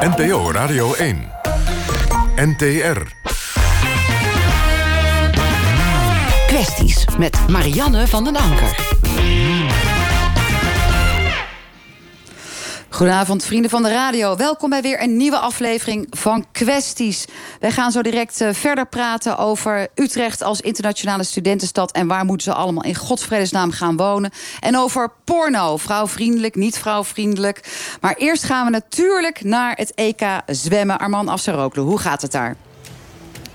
NPO Radio 1. NTR. Kwesties met Marianne van den Anker. Goedenavond, vrienden van de radio. Welkom bij weer een nieuwe aflevering van Kwesties. Wij gaan zo direct uh, verder praten over Utrecht als internationale studentenstad... en waar moeten ze allemaal in godsvredesnaam gaan wonen. En over porno, vrouwvriendelijk, niet vrouwvriendelijk. Maar eerst gaan we natuurlijk naar het EK zwemmen. Arman Afsaroglu, hoe gaat het daar?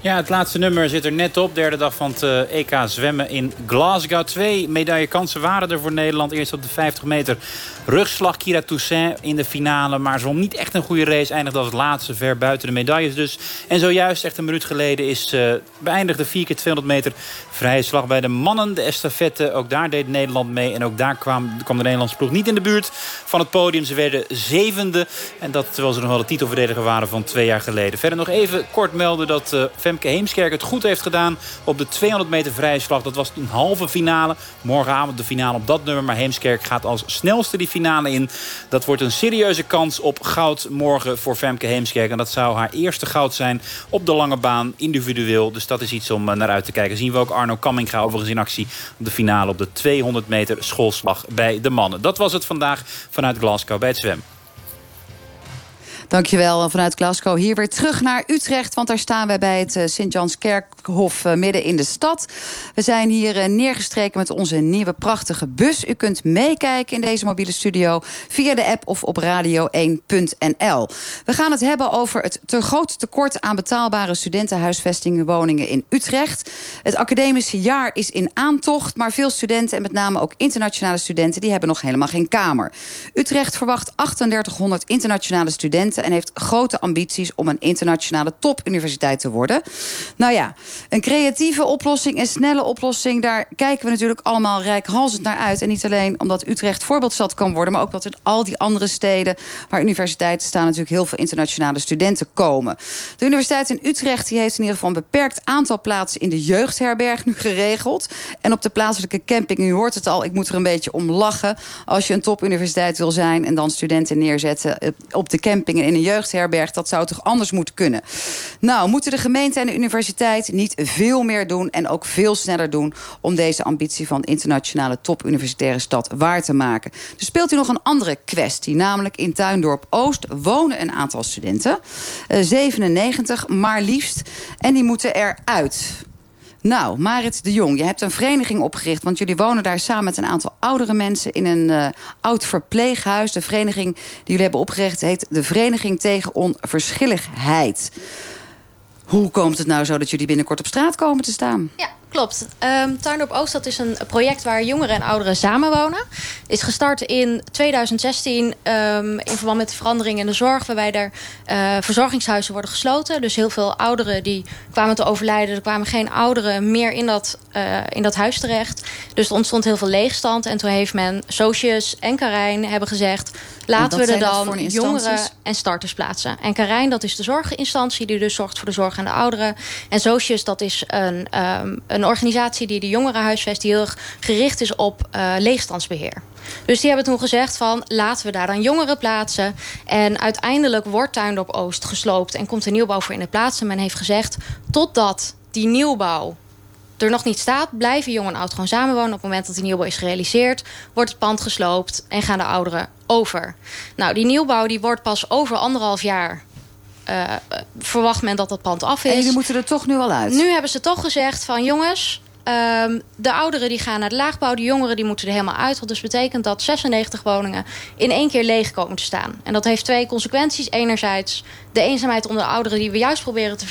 Ja, het laatste nummer zit er net op. Derde dag van het uh, EK zwemmen in Glasgow. Twee medaillekansen waren er voor Nederland. Eerst op de 50 meter rugslag. Kira Toussaint in de finale. Maar zwom niet echt een goede race. Eindigde als laatste ver buiten de medailles dus. En zojuist, echt een minuut geleden, is uh, beëindigd de 4 keer 200 meter vrije slag bij de mannen. De estafette, ook daar deed Nederland mee. En ook daar kwam, kwam de Nederlandse ploeg niet in de buurt van het podium. Ze werden zevende. En dat terwijl ze nog wel de titelverdediger waren van twee jaar geleden. Verder nog even kort melden dat uh, Femke Heemskerk het goed heeft gedaan op de 200 meter vrije slag. Dat was een halve finale. Morgenavond de finale op dat nummer. Maar Heemskerk gaat als snelste die finale in. Dat wordt een serieuze kans op goud morgen voor Femke Heemskerk. En dat zou haar eerste goud zijn op de lange baan, individueel. Dus dat is iets om naar uit te kijken. Zien we ook Arno Kamminga overigens in actie op de finale op de 200 meter schoolslag bij de mannen. Dat was het vandaag vanuit Glasgow bij het zwem. Dankjewel vanuit Glasgow. Hier weer terug naar Utrecht, want daar staan wij bij het Sint-Jans Kerkhof midden in de stad. We zijn hier neergestreken met onze nieuwe prachtige bus. U kunt meekijken in deze mobiele studio via de app of op radio1.nl. We gaan het hebben over het te groot tekort aan betaalbare studentenhuisvestingen woningen in Utrecht. Het academische jaar is in aantocht, maar veel studenten en met name ook internationale studenten die hebben nog helemaal geen kamer. Utrecht verwacht 3800 internationale studenten en heeft grote ambities om een internationale topuniversiteit te worden. Nou ja, een creatieve oplossing, een snelle oplossing, daar kijken we natuurlijk allemaal rijkhalsend naar uit. En niet alleen omdat Utrecht voorbeeldstad kan worden, maar ook dat in al die andere steden waar universiteiten staan natuurlijk heel veel internationale studenten komen. De Universiteit in Utrecht die heeft in ieder geval een beperkt aantal plaatsen in de jeugdherberg nu geregeld. En op de plaatselijke camping, u hoort het al, ik moet er een beetje om lachen. Als je een topuniversiteit wil zijn en dan studenten neerzetten op de camping in een jeugdherberg. Dat zou toch anders moeten kunnen? Nou, moeten de gemeente en de universiteit niet veel meer doen... en ook veel sneller doen om deze ambitie van internationale topuniversitaire stad waar te maken. Er speelt hier nog een andere kwestie. Namelijk in Tuindorp Oost wonen een aantal studenten. Uh, 97, maar liefst. En die moeten eruit. Nou, Marit de Jong, je hebt een vereniging opgericht... want jullie wonen daar samen met een aantal oudere mensen... in een uh, oud verpleeghuis. De vereniging die jullie hebben opgericht heet... de Vereniging tegen Onverschilligheid. Hoe komt het nou zo dat jullie binnenkort op straat komen te staan? Ja, klopt. Um, Tuindorp Oost dat is een project waar jongeren en ouderen samenwonen. Is gestart in 2016 um, in verband met de verandering in de zorg... waarbij er uh, verzorgingshuizen worden gesloten. Dus heel veel ouderen die kwamen te overlijden. Er kwamen geen ouderen meer in dat, uh, in dat huis terecht. Dus er ontstond heel veel leegstand. En toen heeft men, Socius en Karijn hebben gezegd... laten we er dan jongeren en starters plaatsen. En Karijn, dat is de zorginstantie die dus zorgt voor de zorg aan de ouderen. En Socius, dat is een, um, een organisatie die de jongeren huisvest... die heel erg gericht is op uh, leegstandsbeheer. Dus die hebben toen gezegd van laten we daar dan jongeren plaatsen. En uiteindelijk wordt Tuindorp Oost gesloopt en komt er nieuwbouw voor in de plaats. En men heeft gezegd totdat die nieuwbouw er nog niet staat, blijven jong en oud gewoon samenwonen. Op het moment dat die nieuwbouw is gerealiseerd, wordt het pand gesloopt en gaan de ouderen over. Nou, die nieuwbouw die wordt pas over anderhalf jaar uh, verwacht men dat dat pand af is. En jullie moeten er toch nu al uit? Nu hebben ze toch gezegd van jongens, Um, de ouderen die gaan naar de laagbouw. De jongeren die moeten er helemaal uit. Wat dus betekent dat 96 woningen in één keer leeg komen te staan. En dat heeft twee consequenties. Enerzijds de eenzaamheid onder de ouderen... die we juist proberen te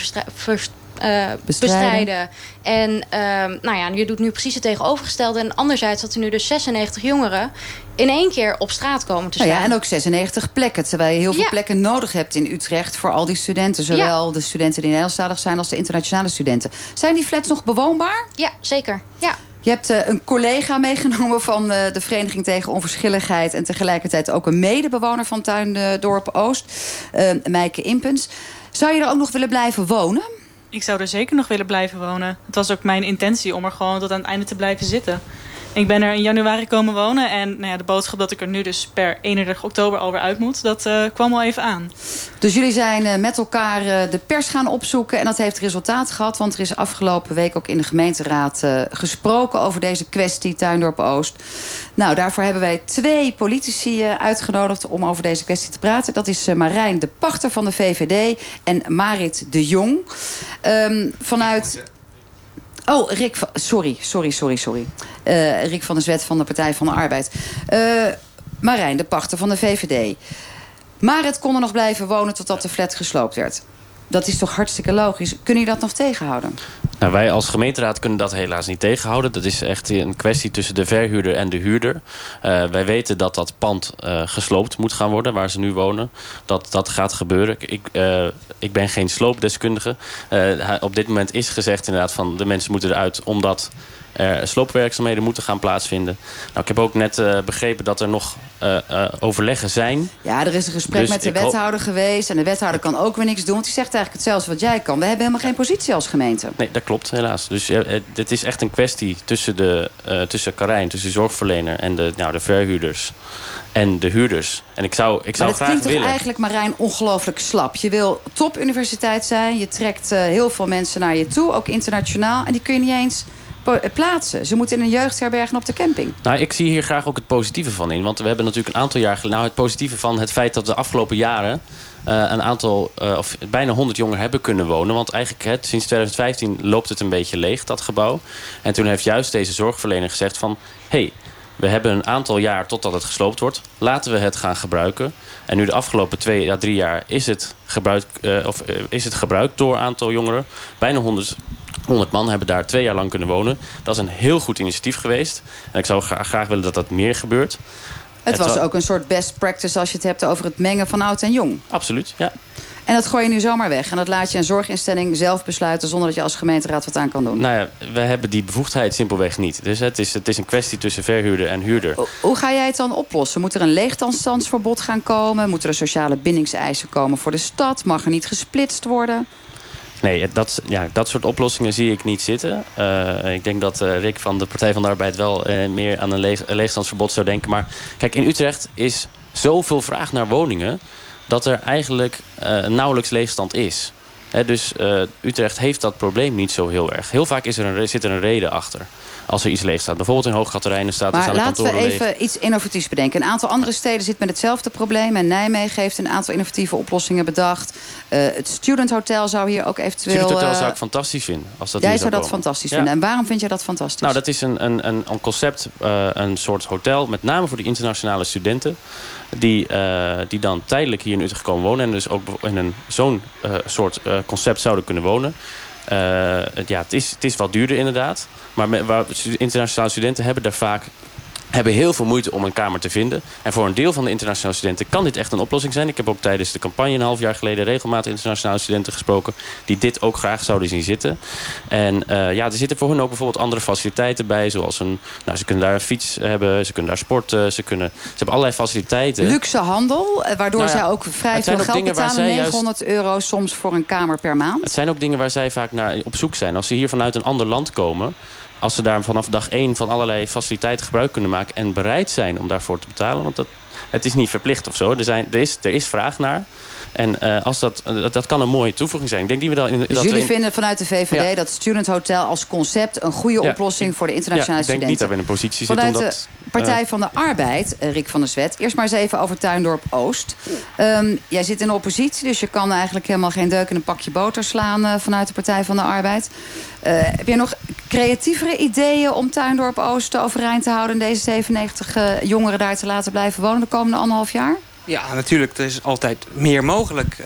uh, bestrijden. bestrijden. En um, nou ja, je doet nu precies het tegenovergestelde. En anderzijds dat er nu dus 96 jongeren in één keer op straat komen te staan. Nou ja, en ook 96 plekken. Terwijl je heel veel ja. plekken nodig hebt in Utrecht voor al die studenten. Zowel ja. de studenten die Nederlandstalig zijn als de internationale studenten. Zijn die flats nog bewoonbaar? Ja, zeker. Ja. Je hebt uh, een collega meegenomen van uh, de Vereniging tegen Onverschilligheid... en tegelijkertijd ook een medebewoner van Tuindorp Oost, Meike Impens. Zou je er ook nog willen blijven wonen? Ik zou er zeker nog willen blijven wonen. Het was ook mijn intentie om er gewoon tot aan het einde te blijven zitten. Ik ben er in januari komen wonen. En nou ja, de boodschap dat ik er nu dus per 31 oktober alweer uit moet... dat uh, kwam al even aan. Dus jullie zijn met elkaar de pers gaan opzoeken. En dat heeft resultaat gehad. Want er is afgelopen week ook in de gemeenteraad gesproken over deze kwestie Tuindorp Oost. Nou, daarvoor hebben wij twee politici uitgenodigd om over deze kwestie te praten. Dat is Marijn de Pachter van de VVD en Marit de Jong. Um, vanuit... Oh, Rick. Sorry, sorry, sorry, sorry. Uh, Rick van der Zwet van de Partij van de Arbeid. Uh, Marijn, de pachter van de VVD. Marit kon er nog blijven wonen totdat de flat gesloopt werd. Dat is toch hartstikke logisch. Kun je dat nog tegenhouden? Nou, wij als gemeenteraad kunnen dat helaas niet tegenhouden. Dat is echt een kwestie tussen de verhuurder en de huurder. Uh, wij weten dat dat pand gesloopt moet gaan worden, waar ze nu wonen. Dat dat gaat gebeuren. Ik, ik ben geen sloopdeskundige. op dit moment is gezegd inderdaad van de mensen moeten eruit omdat er sloopwerkzaamheden moeten gaan plaatsvinden. Nou, ik heb ook net uh, begrepen dat er nog uh, uh, overleggen zijn. Ja, er is een gesprek dus met de wethouder geweest. En de wethouder kan ook weer niks doen. Want die zegt eigenlijk hetzelfde wat jij kan. We hebben helemaal geen positie als gemeente. Nee, dat klopt helaas. Dus dit is echt een kwestie tussen, de, tussen Karijn, tussen de zorgverlener en de, nou, de verhuurders en de huurders. En ik zou, ik zou maar graag klinkt willen... toch eigenlijk, Marijn, ongelooflijk slap. Je wil topuniversiteit zijn. Je trekt heel veel mensen naar je toe, ook internationaal. En die kun je niet eens plaatsen. Ze moeten in een jeugdherberg en op de camping. Nou, ik zie hier graag ook het positieve van in. Want we hebben natuurlijk een aantal jaar geleden... Nou, het positieve van het feit dat de afgelopen jaren... Uh, een aantal, uh, of bijna 100 jongeren hebben kunnen wonen. Want eigenlijk hè, sinds 2015 loopt het een beetje leeg, dat gebouw. En toen heeft juist deze zorgverlener gezegd van... hey, we hebben een aantal jaar totdat het gesloopt wordt. Laten we het gaan gebruiken. En nu de afgelopen twee à drie jaar is het, gebruikt, of, is het gebruikt door een aantal jongeren. Bijna 100 100 man hebben daar twee jaar lang kunnen wonen. Dat is een heel goed initiatief geweest. En ik zou graag, willen dat dat meer gebeurt. Het, was ook een soort best practice als je het hebt over het mengen van oud en jong. Absoluut, ja. En dat gooi je nu zomaar weg. En dat laat je een zorginstelling zelf besluiten... zonder dat je als gemeenteraad wat aan kan doen. Nou ja, we hebben die bevoegdheid simpelweg niet. Dus het is, het is een kwestie tussen verhuurder en huurder. Hoe ga jij het dan oplossen? Moet er een leegstandsverbod gaan komen? Moeten er sociale bindingseisen komen voor de stad? Mag er niet gesplitst worden? Nee, dat, ja, dat soort oplossingen zie ik niet zitten. Uh, ik denk dat uh, Rick van de Partij van de Arbeid wel uh, meer aan een, leeg, leegstandsverbod zou denken. Maar kijk, in Utrecht is zoveel vraag naar woningen... dat er eigenlijk nauwelijks leegstand is. Dus Utrecht heeft dat probleem niet zo heel erg. Heel vaak is er een, zit er een reden achter als er iets leeg staat. Bijvoorbeeld in Hooggaterijnen staat maar er laten we even leeg. iets innovatiefs bedenken. Een aantal andere steden zitten met hetzelfde probleem. En Nijmegen heeft een aantal innovatieve oplossingen bedacht. Uh, het Student Hotel zou hier ook eventueel... Student Hotel uh, zou ik fantastisch vinden. Als dat jij zou, dat komen. fantastisch ja. vinden. En waarom vind jij dat fantastisch? Nou, dat is een, een, een, een concept, uh, een soort hotel... met name voor die internationale studenten... die, die dan tijdelijk hier in Utrecht komen wonen... en dus ook in zo'n soort concept zouden kunnen wonen... Uh, ja, het is, het is wat duurder inderdaad. Maar met, internationale studenten hebben daar vaak hebben heel veel moeite om een kamer te vinden. En voor een deel van de internationale studenten kan dit echt een oplossing zijn. Ik heb ook tijdens de campagne een half jaar geleden regelmatig internationale studenten gesproken die dit ook graag zouden zien zitten. En uh, ja, er zitten voor hun ook bijvoorbeeld andere faciliteiten bij, zoals een, nou, ze kunnen daar een fiets hebben, ze kunnen daar sporten, ze kunnen, ze hebben allerlei faciliteiten. Luxe handel, waardoor Nou ja, zij ook vrij veel ook geld betalen, zij 900 euro soms voor een kamer per maand. Het zijn ook dingen waar zij vaak naar op zoek zijn. Als ze hier vanuit een ander land komen als ze daar vanaf dag één van allerlei faciliteiten gebruik kunnen maken... en bereid zijn om daarvoor te betalen. Want dat, het is niet verplicht of zo. Er, zijn, er, is, er is vraag naar. En uh, als dat, dat, dat kan een mooie toevoeging zijn. Ik denk die we dan in, dus dat jullie in, vinden vanuit de VVD Ja. dat Student Hotel als concept... een goede Ja. oplossing voor de ja, internationale ik denk niet dat we studenten in een positie zitten om dat... Partij van de Arbeid, eh, Rick van der Zwet. Eerst maar eens even over Tuindorp Oost. Ehm, jij zit in de oppositie, dus je kan eigenlijk helemaal geen deuk in een pakje boter slaan... eh, vanuit de Partij van de Arbeid. Eh, heb je nog creatievere ideeën om Tuindorp Oost overeind te houden... en deze 97 eh, jongeren daar te laten blijven wonen de komende anderhalf jaar? Ja, natuurlijk. Er is altijd meer mogelijk.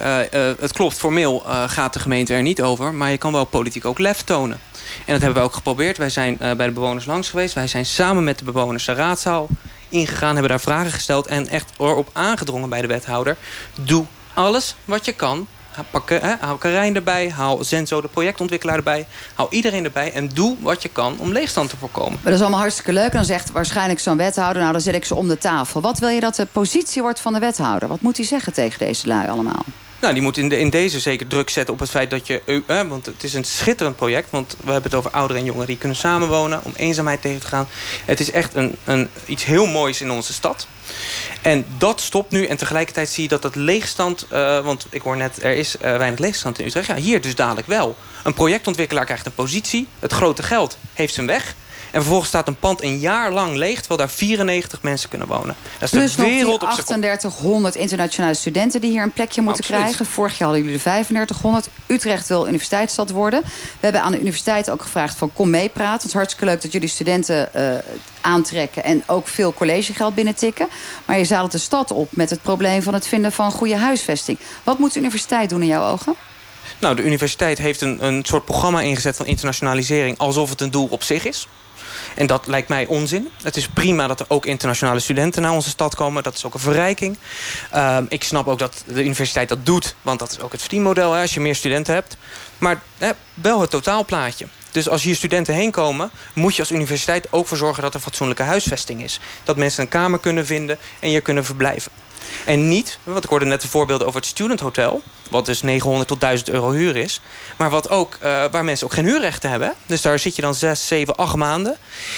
Het klopt, formeel gaat de gemeente er niet over. Maar je kan wel politiek ook lef tonen. En dat hebben we ook geprobeerd. Wij zijn eh, bij de bewoners langs geweest. Wij zijn samen met de bewoners de raadzaal ingegaan. Hebben daar vragen gesteld. En echt erop aangedrongen bij de wethouder. Doe alles wat je kan. Ha- Pak, eh, haal Karijn erbij. Haal Zenzo, de projectontwikkelaar erbij. Haal iedereen erbij. En doe wat je kan om leegstand te voorkomen. Maar dat is allemaal hartstikke leuk. Dan zegt waarschijnlijk zo'n wethouder... nou, dan zet ik ze om de tafel. Wat wil je dat de positie wordt van de wethouder? Wat moet hij zeggen tegen deze lui allemaal? Nou, die moet in, de, in deze zeker druk zetten op het feit dat je... Eh, want het is een schitterend project. Want we hebben het over ouderen en jongeren die kunnen samenwonen... om eenzaamheid tegen te gaan. Het is echt een, een, iets heel moois in onze stad. En dat stopt nu. En tegelijkertijd zie je dat dat leegstand... Uh, want ik hoor net, er is weinig leegstand in Utrecht. Ja, hier dus dadelijk wel. Een projectontwikkelaar krijgt een positie. Het grote geld heeft zijn weg. En vervolgens staat een pand een jaar lang leeg... terwijl daar 94 mensen kunnen wonen. Dat is de wereld op 3800 internationale studenten die hier een plekje moeten krijgen. Vorig jaar hadden jullie de 3500. Utrecht wil universiteitsstad worden. We hebben aan de universiteit ook gevraagd van kom meepraten. Het is hartstikke leuk dat jullie studenten uh, aantrekken... en ook veel collegegeld binnentikken. Maar je zadelt de stad op met het probleem van het vinden van goede huisvesting. Wat moet de universiteit doen in jouw ogen? Nou, de universiteit heeft een, een soort programma ingezet van internationalisering... alsof het een doel op zich is. En dat lijkt mij onzin. Het is prima dat er ook internationale studenten naar onze stad komen. Dat is ook een verrijking. Uh, ik snap ook dat de universiteit dat doet. Want dat is ook het verdienmodel hè, als je meer studenten hebt. Maar hè, wel het totaalplaatje. Dus als hier studenten heen komen... moet je als universiteit ook voor zorgen dat er fatsoenlijke huisvesting is. Dat mensen een kamer kunnen vinden en hier kunnen verblijven. En niet, want ik hoorde net de voorbeelden over het Student Hotel... wat dus 900 tot 1000 euro huur is... maar wat ook, uh, waar mensen ook geen huurrechten hebben. Dus daar zit je dan 6, 7, 8 maanden.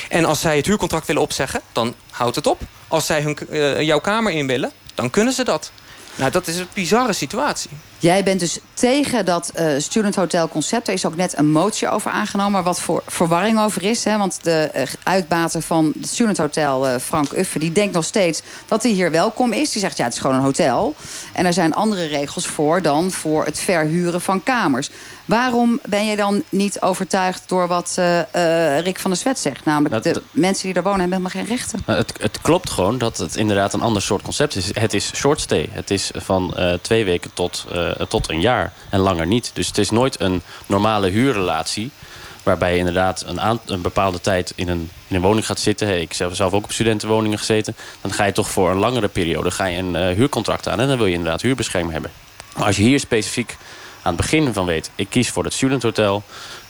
En als zij het huurcontract willen opzeggen, dan houdt het op. Als zij hun, uh, jouw kamer in willen, dan kunnen ze dat. Nou, dat is een bizarre situatie. Jij bent dus tegen dat uh, student hotel concept. Er is ook net een motie over aangenomen. Maar wat voor verwarring over is. Hè? Want de uh, uitbater van het student hotel, uh, Frank Uffe... die denkt nog steeds dat hij hier welkom is. Die zegt, ja, het is gewoon een hotel. En er zijn andere regels voor dan voor het verhuren van kamers. Waarom ben je dan niet overtuigd door wat Rick van der Zwet zegt? Namelijk, dat, de mensen die er wonen hebben helemaal geen rechten. Nou, het, het, klopt gewoon dat het inderdaad een ander soort concept is. Het is short stay. Het is van twee weken tot tot een jaar en langer niet. Dus het is nooit een normale huurrelatie waarbij je inderdaad een, een bepaalde tijd in een, in een woning gaat zitten. Hey, ik heb zelf ook op studentenwoningen gezeten. Dan ga je toch voor een langere periode ga je een uh, huurcontract aan... en dan wil je inderdaad huurbescherming hebben. Maar als je hier specifiek aan het begin van weet... ik kies voor het studenthotel...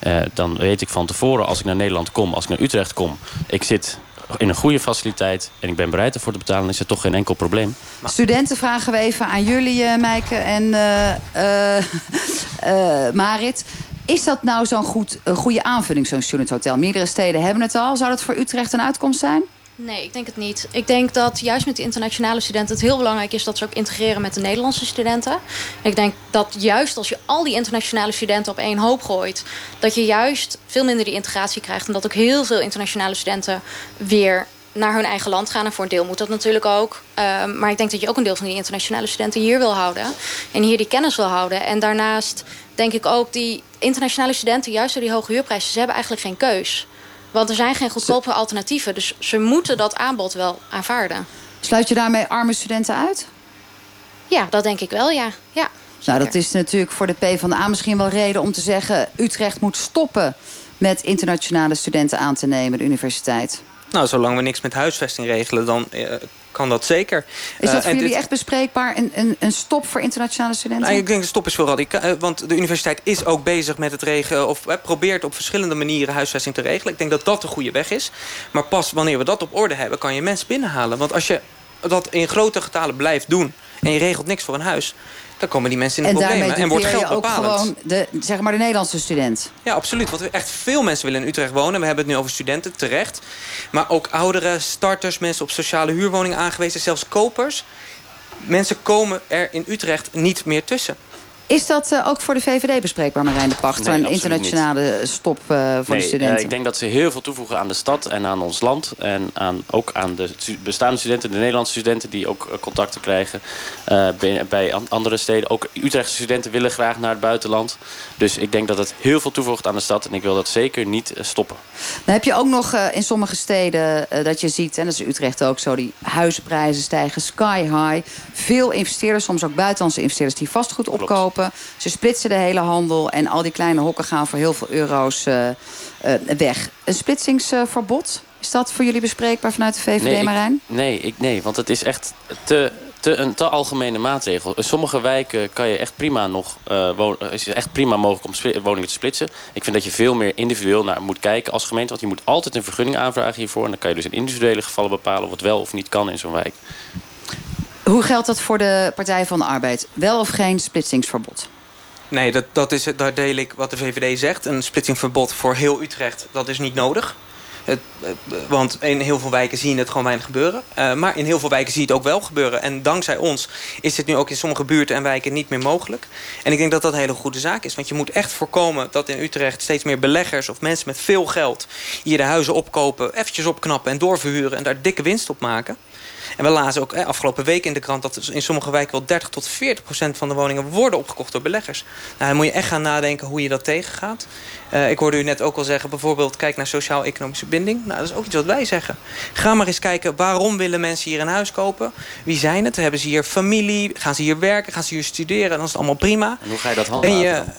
Uh, dan weet ik van tevoren als ik naar Nederland kom... als ik naar Utrecht kom... ik zit in een goede faciliteit en ik ben bereid ervoor te betalen, is er toch geen enkel probleem. Studenten vragen we even aan jullie, uh, en uh, uh, Marit. Is dat nou zo'n goed, goede aanvulling, zo'n studenthotel? Meerdere steden hebben het al. Zou dat voor Utrecht een uitkomst zijn? Nee, ik denk het niet. Ik denk dat juist met de internationale studenten het heel belangrijk is dat ze ook integreren met de Nederlandse studenten. Ik denk dat juist als je al die internationale studenten op één hoop gooit, dat je juist veel minder die integratie krijgt. En dat ook heel veel internationale studenten weer naar hun eigen land gaan. En voor een deel moet dat natuurlijk ook. Um, maar ik denk dat je ook een deel van die internationale studenten hier wil houden. En hier die kennis wil houden. En daarnaast denk ik ook die internationale studenten, juist door die hoge huurprijzen, ze hebben eigenlijk geen keus. Want er zijn geen goedkope alternatieven. Dus ze moeten dat aanbod wel aanvaarden. Sluit je daarmee arme studenten uit? Ja, dat denk ik wel, ja. ja nou, dat is natuurlijk voor de PvdA misschien wel reden om te zeggen... Utrecht moet stoppen met internationale studenten aan te nemen, de universiteit. Nou, zolang we niks met huisvesting regelen, dan uh, kan dat zeker. Is dat uh, voor jullie dit... echt bespreekbaar, een, een, een, stop voor internationale studenten? Nou, ik denk de stop is veel radicaal. Uh, want de universiteit is ook bezig met het regelen... of probeert op verschillende manieren huisvesting te regelen. Ik denk dat dat de goede weg is. Maar pas wanneer we dat op orde hebben, kan je mensen binnenhalen. Want als je dat in grote getalen blijft doen... en je regelt niks voor een huis dan komen die mensen in de problemen. En wordt geld ook gewoon de, zeg maar de Nederlandse student. Ja, absoluut. Want echt veel mensen willen in Utrecht wonen. We hebben het nu over studenten, terecht. Maar ook ouderen, starters, mensen op sociale huurwoningen aangewezen. Zelfs kopers. Mensen komen er in Utrecht niet meer tussen. Is dat uh, ook voor de VVD bespreekbaar, Marijn de Pacht? Nee, een internationale niet. stop uh, voor nee, de studenten? Uh, ik denk dat ze heel veel toevoegen aan de stad en aan ons land. En aan, ook aan de bestaande studenten, de Nederlandse studenten... die ook contacten krijgen bij, bij, andere steden. Ook Utrechtse studenten willen graag naar het buitenland. Dus ik denk dat het heel veel toevoegt aan de stad. En ik wil dat zeker niet stoppen. Dan heb je ook nog in sommige steden dat je ziet... en dat is Utrecht ook zo, die huizenprijzen stijgen sky high. Veel investeerders, soms ook buitenlandse investeerders... die vastgoed Klopt. Ze splitsen de hele handel en al die kleine hokken gaan voor heel veel euro's uh, uh, weg. Een splitsingsverbod, is dat voor jullie bespreekbaar vanuit de VVD, nee, Marijn? Ik, nee, ik, nee, want het is echt te, te, een te algemene maatregel. In sommige wijken kan je echt prima nog uh, wonen, is het echt prima mogelijk om woningen te splitsen. Ik vind dat je veel meer individueel naar moet kijken als gemeente. Want je moet altijd een vergunning aanvragen hiervoor. En dan kan je dus in individuele gevallen bepalen wat wel of niet kan in zo'n wijk. Hoe geldt dat voor de Partij van de Arbeid? Wel of geen splitsingsverbod? Nee, dat, dat is, daar deel ik wat de VVD zegt. Een splitsingverbod voor heel Utrecht, dat is niet nodig. Het, want in heel veel wijken zie je het gewoon weinig gebeuren. Uh, maar in heel veel wijken zie je het ook wel gebeuren. En dankzij ons is dit nu ook in sommige buurten en wijken niet meer mogelijk. En ik denk dat dat een hele goede zaak is. Want je moet echt voorkomen dat in Utrecht steeds meer beleggers... of mensen met veel geld hier de huizen opkopen... eventjes opknappen en doorverhuren en daar dikke winst op maken. En we lazen ook afgelopen week in de krant... dat in sommige wijken wel 30 tot 40 procent van de woningen worden opgekocht door beleggers. Nou, dan moet je echt gaan nadenken hoe je dat tegengaat. Uh, ik hoorde u net ook al zeggen, bijvoorbeeld kijk naar sociaal-economische binding. Nou, dat is ook iets wat wij zeggen. Ga maar eens kijken, waarom willen mensen hier een huis kopen? Wie zijn het? Hebben ze hier familie? Gaan ze hier werken? Gaan ze hier studeren? Dan is het allemaal prima. En hoe ga je dat handhaven?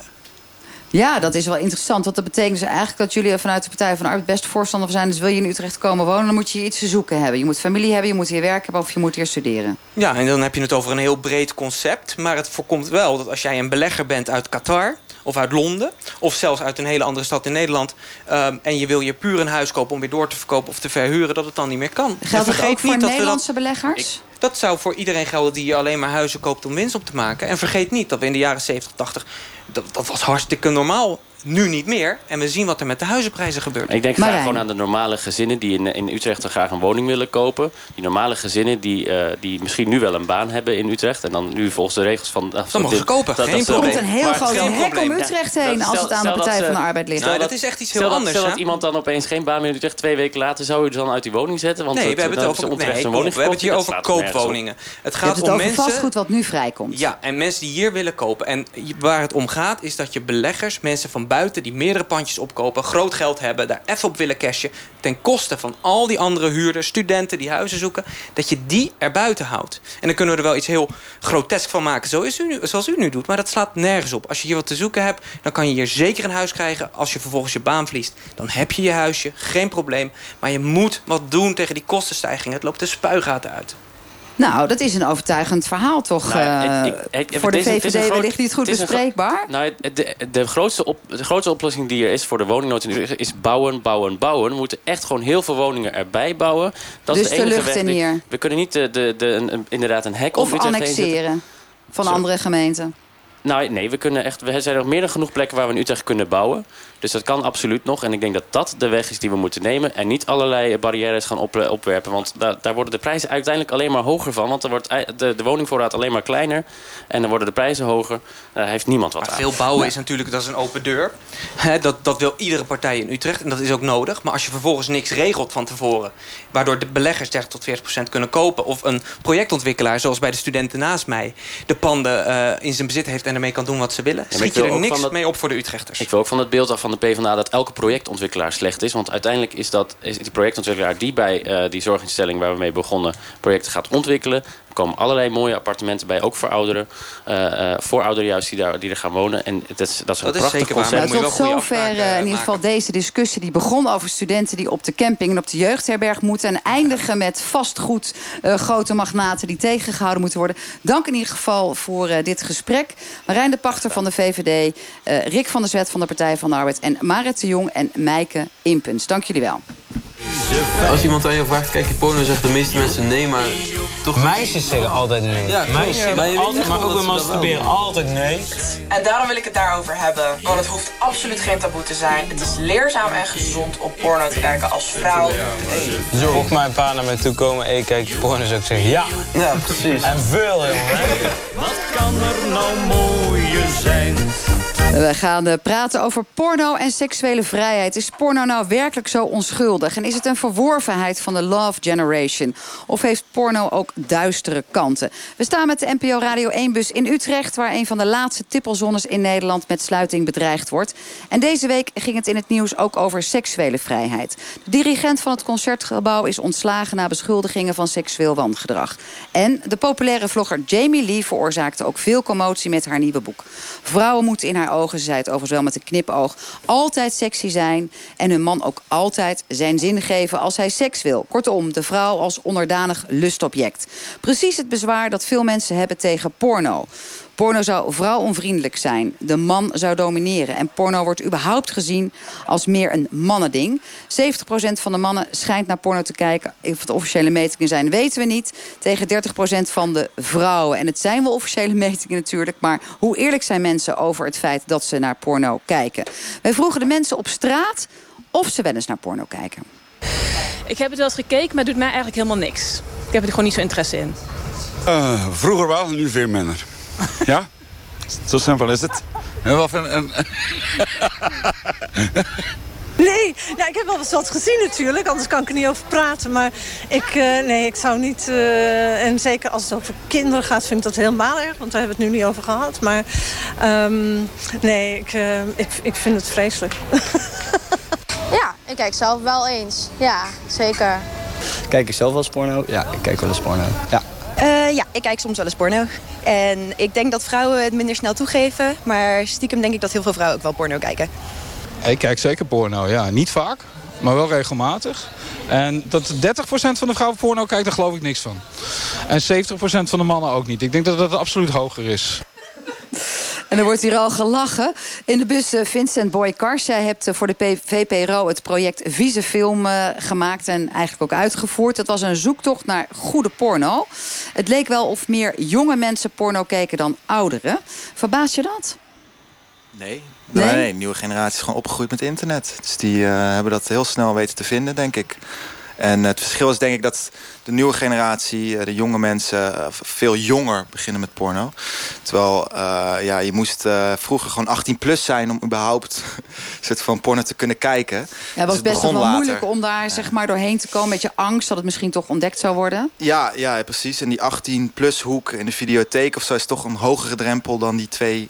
Ja, dat is wel interessant. Want dat betekent dus eigenlijk dat jullie vanuit de Partij van de Arbeid best voorstander zijn. Dus wil je in Utrecht komen wonen, dan moet je iets te zoeken hebben. Je moet familie hebben, je moet hier werken of je moet hier studeren. Ja, en dan heb je het over een heel breed concept. Maar het voorkomt wel dat als jij een belegger bent uit Qatar of uit Londen... of zelfs uit een hele andere stad in Nederland... Um, en je wil je puur een huis kopen om weer door te verkopen of te verhuren... dat het dan niet meer kan. Geldt dat ook voor Nederlandse beleggers? dat zou voor iedereen gelden die alleen maar huizen koopt om winst op te maken. En vergeet niet dat we in de jaren 70, 80 dat, dat was hartstikke normaal nu niet meer. En we zien wat er met de huizenprijzen gebeurt. Ik denk graag gewoon aan de normale gezinnen die in, in Utrecht graag een woning willen kopen. Die normale gezinnen die, uh, die misschien nu wel een baan hebben in Utrecht. En dan nu volgens de regels van... Uh, dan mogen ze kopen, dat, geen probleem. Er komt een heel groot hek om Utrecht heen als het aan de Partij van de Arbeid ligt. Nou, dat is echt iets heel anders. Stel dat iemand dan opeens geen baan meer in Utrecht twee weken later... zou je dan uit die woning zetten? Want nee, we hebben het over, nee, we hebben het hier over koopwoningen. Het gaat om mensen... vastgoed wat nu vrijkomt. Ja, en mensen die hier willen kopen. En waar het om gaat is dat je beleggers, mensen van buiten... die meerdere pandjes opkopen, groot geld hebben... daar even op willen cashen... ten koste van al die andere huurders, studenten die huizen zoeken... dat je die er buiten houdt. En dan kunnen we er wel iets heel grotesk van maken... Zoals u, nu, zoals u nu doet, maar dat slaat nergens op. Als je hier wat te zoeken hebt, dan kan je hier zeker een huis krijgen... als je vervolgens je baan verliest. Dan heb je je huisje, geen probleem. Maar je moet wat doen tegen die kostenstijging. Het loopt de spuigaten uit. Nou, dat is een overtuigend verhaal toch? Nou, ik, voor de VVD wellicht niet goed bespreekbaar? nou, de, de, grootste op, de grootste oplossing die er is voor de woningnood in Utrecht... is bouwen, bouwen, bouwen. We moeten echt gewoon heel veel woningen erbij bouwen. Dat dus is de, de lucht in hier? We kunnen niet de, de, de, inderdaad een hek of annexeren van andere gemeenten. Nou, nee, we kunnen echt. We zijn nog meer dan genoeg plekken waar we in Utrecht kunnen bouwen. Dus dat kan absoluut nog. En ik denk dat dat de weg is die we moeten nemen. En niet allerlei barrières gaan op, opwerpen. Want daar, daar worden de prijzen uiteindelijk alleen maar hoger van. Want er wordt de, de woningvoorraad alleen maar kleiner. En dan worden de prijzen hoger. Daar heeft niemand wat maar aan. Veel bouwen is natuurlijk dat is een open deur. dat, dat wil iedere partij in Utrecht. En dat is ook nodig. Maar als je vervolgens niks regelt van tevoren. Waardoor de beleggers 30 tot 40 procent kunnen kopen. Of een projectontwikkelaar, zoals bij de studenten naast mij. De panden uh, in zijn bezit heeft en ermee kan doen wat ze willen. Schiet je er niks mee op voor de Utrechters. Ik wil ook van het beeld af van de PvdA dat elke projectontwikkelaar slecht is. Want uiteindelijk is dat is die projectontwikkelaar die bij uh, die zorginstelling waar we mee begonnen projecten gaat ontwikkelen. Er komen allerlei mooie appartementen bij, ook voor ouderen. Uh, uh, voor ouderen juist die, daar, die er gaan wonen. En dat is, dat is een prachtig concept. Nou, tot zover in ieder geval deze discussie die begon over studenten die op de camping en op de jeugdherberg moeten. En eindigen met vastgoed grote magnaten die tegengehouden moeten worden. Dank in ieder geval voor dit gesprek. Marijn de Pachter van de VVD, Rick van der Zwet van de Partij van de Arbeid en Marit de Jong en Meike Impens. Dank jullie wel. Als iemand aan je vraagt, kijk je porno, zeggen de meeste mensen nee, maar toch... Meisjes zeggen altijd nee. Ja, Meisjes zeggen altijd, maar ook bij masturberen altijd nee. En daarom wil ik het daarover hebben. Want het hoeft absoluut geen taboe te zijn. Het is leerzaam en gezond om porno te kijken als vrouw. Hey. Zo. Mocht mijn pa naar mij toe komen, hey, kijk porno, zou ik zeggen ja. Ja, precies. En veel, jongen. Wat kan er nou mooier zijn? We gaan eh, praten over porno en seksuele vrijheid. Is porno nou werkelijk zo onschuldig? En is het een verworvenheid van de love generation? Of heeft porno ook duistere kanten? We staan met de NPO Radio 1-bus in Utrecht... waar een van de laatste tippelzones in Nederland met sluiting bedreigd wordt. En deze week ging het in het nieuws ook over seksuele vrijheid. De dirigent van het Concertgebouw is ontslagen... na beschuldigingen van seksueel wangedrag. En de populaire vlogger Jamie Lee veroorzaakte ook veel commotie met haar nieuwe boek. Vrouwen moeten in haar ogen ogen, ze zei het overigens met een knipoog, altijd sexy zijn. En hun man ook altijd zijn zin geven als hij seks wil. Kortom, de vrouw als onderdanig lustobject. Precies het bezwaar dat veel mensen hebben tegen porno. Porno zou vrouwonvriendelijk zijn. De man zou domineren. En porno wordt überhaupt gezien als meer een mannending. 70% van de mannen schijnt naar porno te kijken. Of het officiële metingen zijn, weten we niet. Tegen 30% van de vrouwen. En het zijn wel officiële metingen natuurlijk. Maar hoe eerlijk zijn mensen over het feit dat ze naar porno kijken? Wij vroegen de mensen op straat of ze wel eens naar porno kijken. Ik heb het wel eens gekeken, maar het doet mij eigenlijk helemaal niks. Ik heb er gewoon niet zo interesse in. Uh, vroeger wel, nu veel minder. Ja? Zo simpel is het. En wat een, een... Nee, nou, ik heb wel eens wat gezien natuurlijk, anders kan ik er niet over praten. Maar ik, uh, nee, ik zou niet, uh, en zeker als het over kinderen gaat, vind ik dat helemaal erg. Want daar hebben we het nu niet over gehad. Maar um, nee, ik, uh, ik, ik vind het vreselijk. ja, ik kijk zelf wel eens. Ja, zeker. Kijk ik zelf wel eens porno? Ja, ik kijk wel eens porno. Ja. Uh, ja, ik kijk soms wel eens porno. En ik denk dat vrouwen het minder snel toegeven. Maar stiekem denk ik dat heel veel vrouwen ook wel porno kijken. Ik kijk zeker porno, ja. Niet vaak, maar wel regelmatig. En dat 30% van de vrouwen porno kijkt, daar geloof ik niks van. En 70% van de mannen ook niet. Ik denk dat dat absoluut hoger is. En er wordt hier al gelachen. In de bus uh, Vincent Boykars. Jij hebt uh, voor de VPRO het project Vieze Film uh, gemaakt en eigenlijk ook uitgevoerd. Het was een zoektocht naar goede porno. Het leek wel of meer jonge mensen porno keken dan ouderen. Verbaas je dat? Nee, Nee? nieuwe generatie is gewoon opgegroeid met internet. Dus die uh, hebben dat heel snel weten te vinden, denk ik. En het verschil is denk ik dat de nieuwe generatie, de jonge mensen, veel jonger beginnen met porno. Terwijl uh, ja, je moest vroeger gewoon 18 plus zijn om überhaupt een soort van porno te kunnen kijken. Ja, het was dus best wel later. moeilijk om daar zeg maar doorheen te komen met je angst dat het misschien toch ontdekt zou worden. Ja, ja precies. En die 18 plus hoek in de videotheek of zo is toch een hogere drempel dan die twee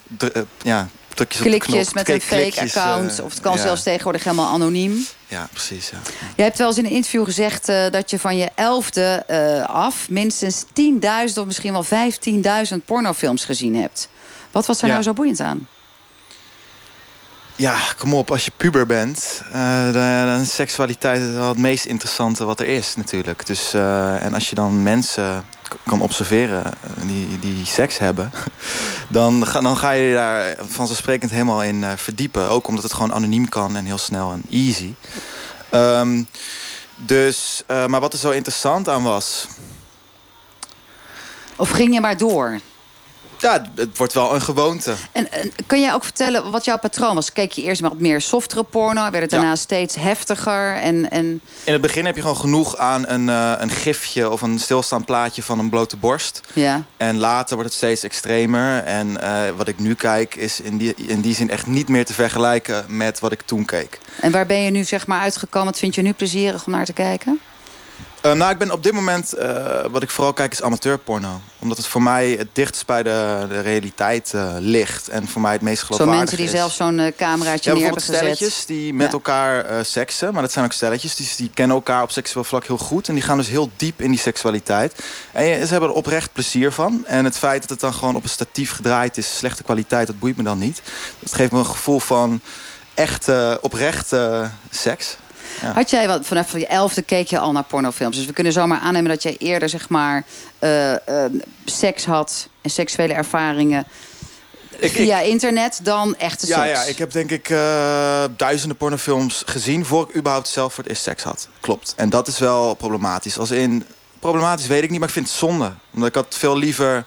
ja, klikjes met een fake account. of het kan ja. zelfs tegenwoordig helemaal anoniem. Ja, precies. Ja. Je hebt wel eens in een interview gezegd uh, dat je van je elfde uh, af... minstens 10.000 of misschien wel 15.000 pornofilms gezien hebt. Wat was er ja. nou zo boeiend aan? Ja, kom op, als je puber bent, uh, dan seksualiteit is wel het meest interessante wat er is natuurlijk. Dus, en als je dan mensen kan observeren die, die seks hebben... Dan ga, dan ga je daar vanzelfsprekend helemaal in uh, verdiepen. Ook omdat het gewoon anoniem kan en heel snel en easy. Um, dus, uh, maar wat er zo interessant aan was... Of ging je maar door? Ja, het wordt wel een gewoonte. En, en kun jij ook vertellen wat jouw patroon was? Keek je eerst maar op meer softere porno? Werd het daarna ja. steeds heftiger? En, en... In het begin heb je gewoon genoeg aan een, uh, een gifje... of een stilstaand plaatje van een blote borst. Ja. En later wordt het steeds extremer. En uh, wat ik nu kijk is in die, in die zin echt niet meer te vergelijken... met wat ik toen keek. En waar ben je nu zeg maar uitgekomen? Wat vind je nu plezierig om naar te kijken? Uh, nou, ik ben op dit moment, uh, wat ik vooral kijk, is amateurporno. Omdat het voor mij het dichtst bij de, de realiteit uh, ligt. En voor mij het meest geloofwaardig Zo mensen die is. zelf zo'n cameraatje ja, neer hebben gezet. stelletjes die met ja. elkaar seksen. Maar dat zijn ook stelletjes. Die, die kennen elkaar op seksueel vlak heel goed. En die gaan dus heel diep in die seksualiteit. En ze hebben er oprecht plezier van. En het feit dat het dan gewoon op een statief gedraaid is... slechte kwaliteit, dat boeit me dan niet. Dat geeft me een gevoel van echte, oprechte seks. Ja. Had jij wat vanaf je elfde keek je al naar pornofilms? Dus we kunnen zomaar aannemen dat jij eerder zeg maar uh, uh, seks had en seksuele ervaringen ik, via ik, internet dan echte ja, seks. Ja, ik heb denk ik uh, duizenden pornofilms gezien voor ik überhaupt zelf voor het eerst seks had. Klopt. En dat is wel problematisch. Als in problematisch weet ik niet, maar ik vind het zonde, omdat ik had veel liever.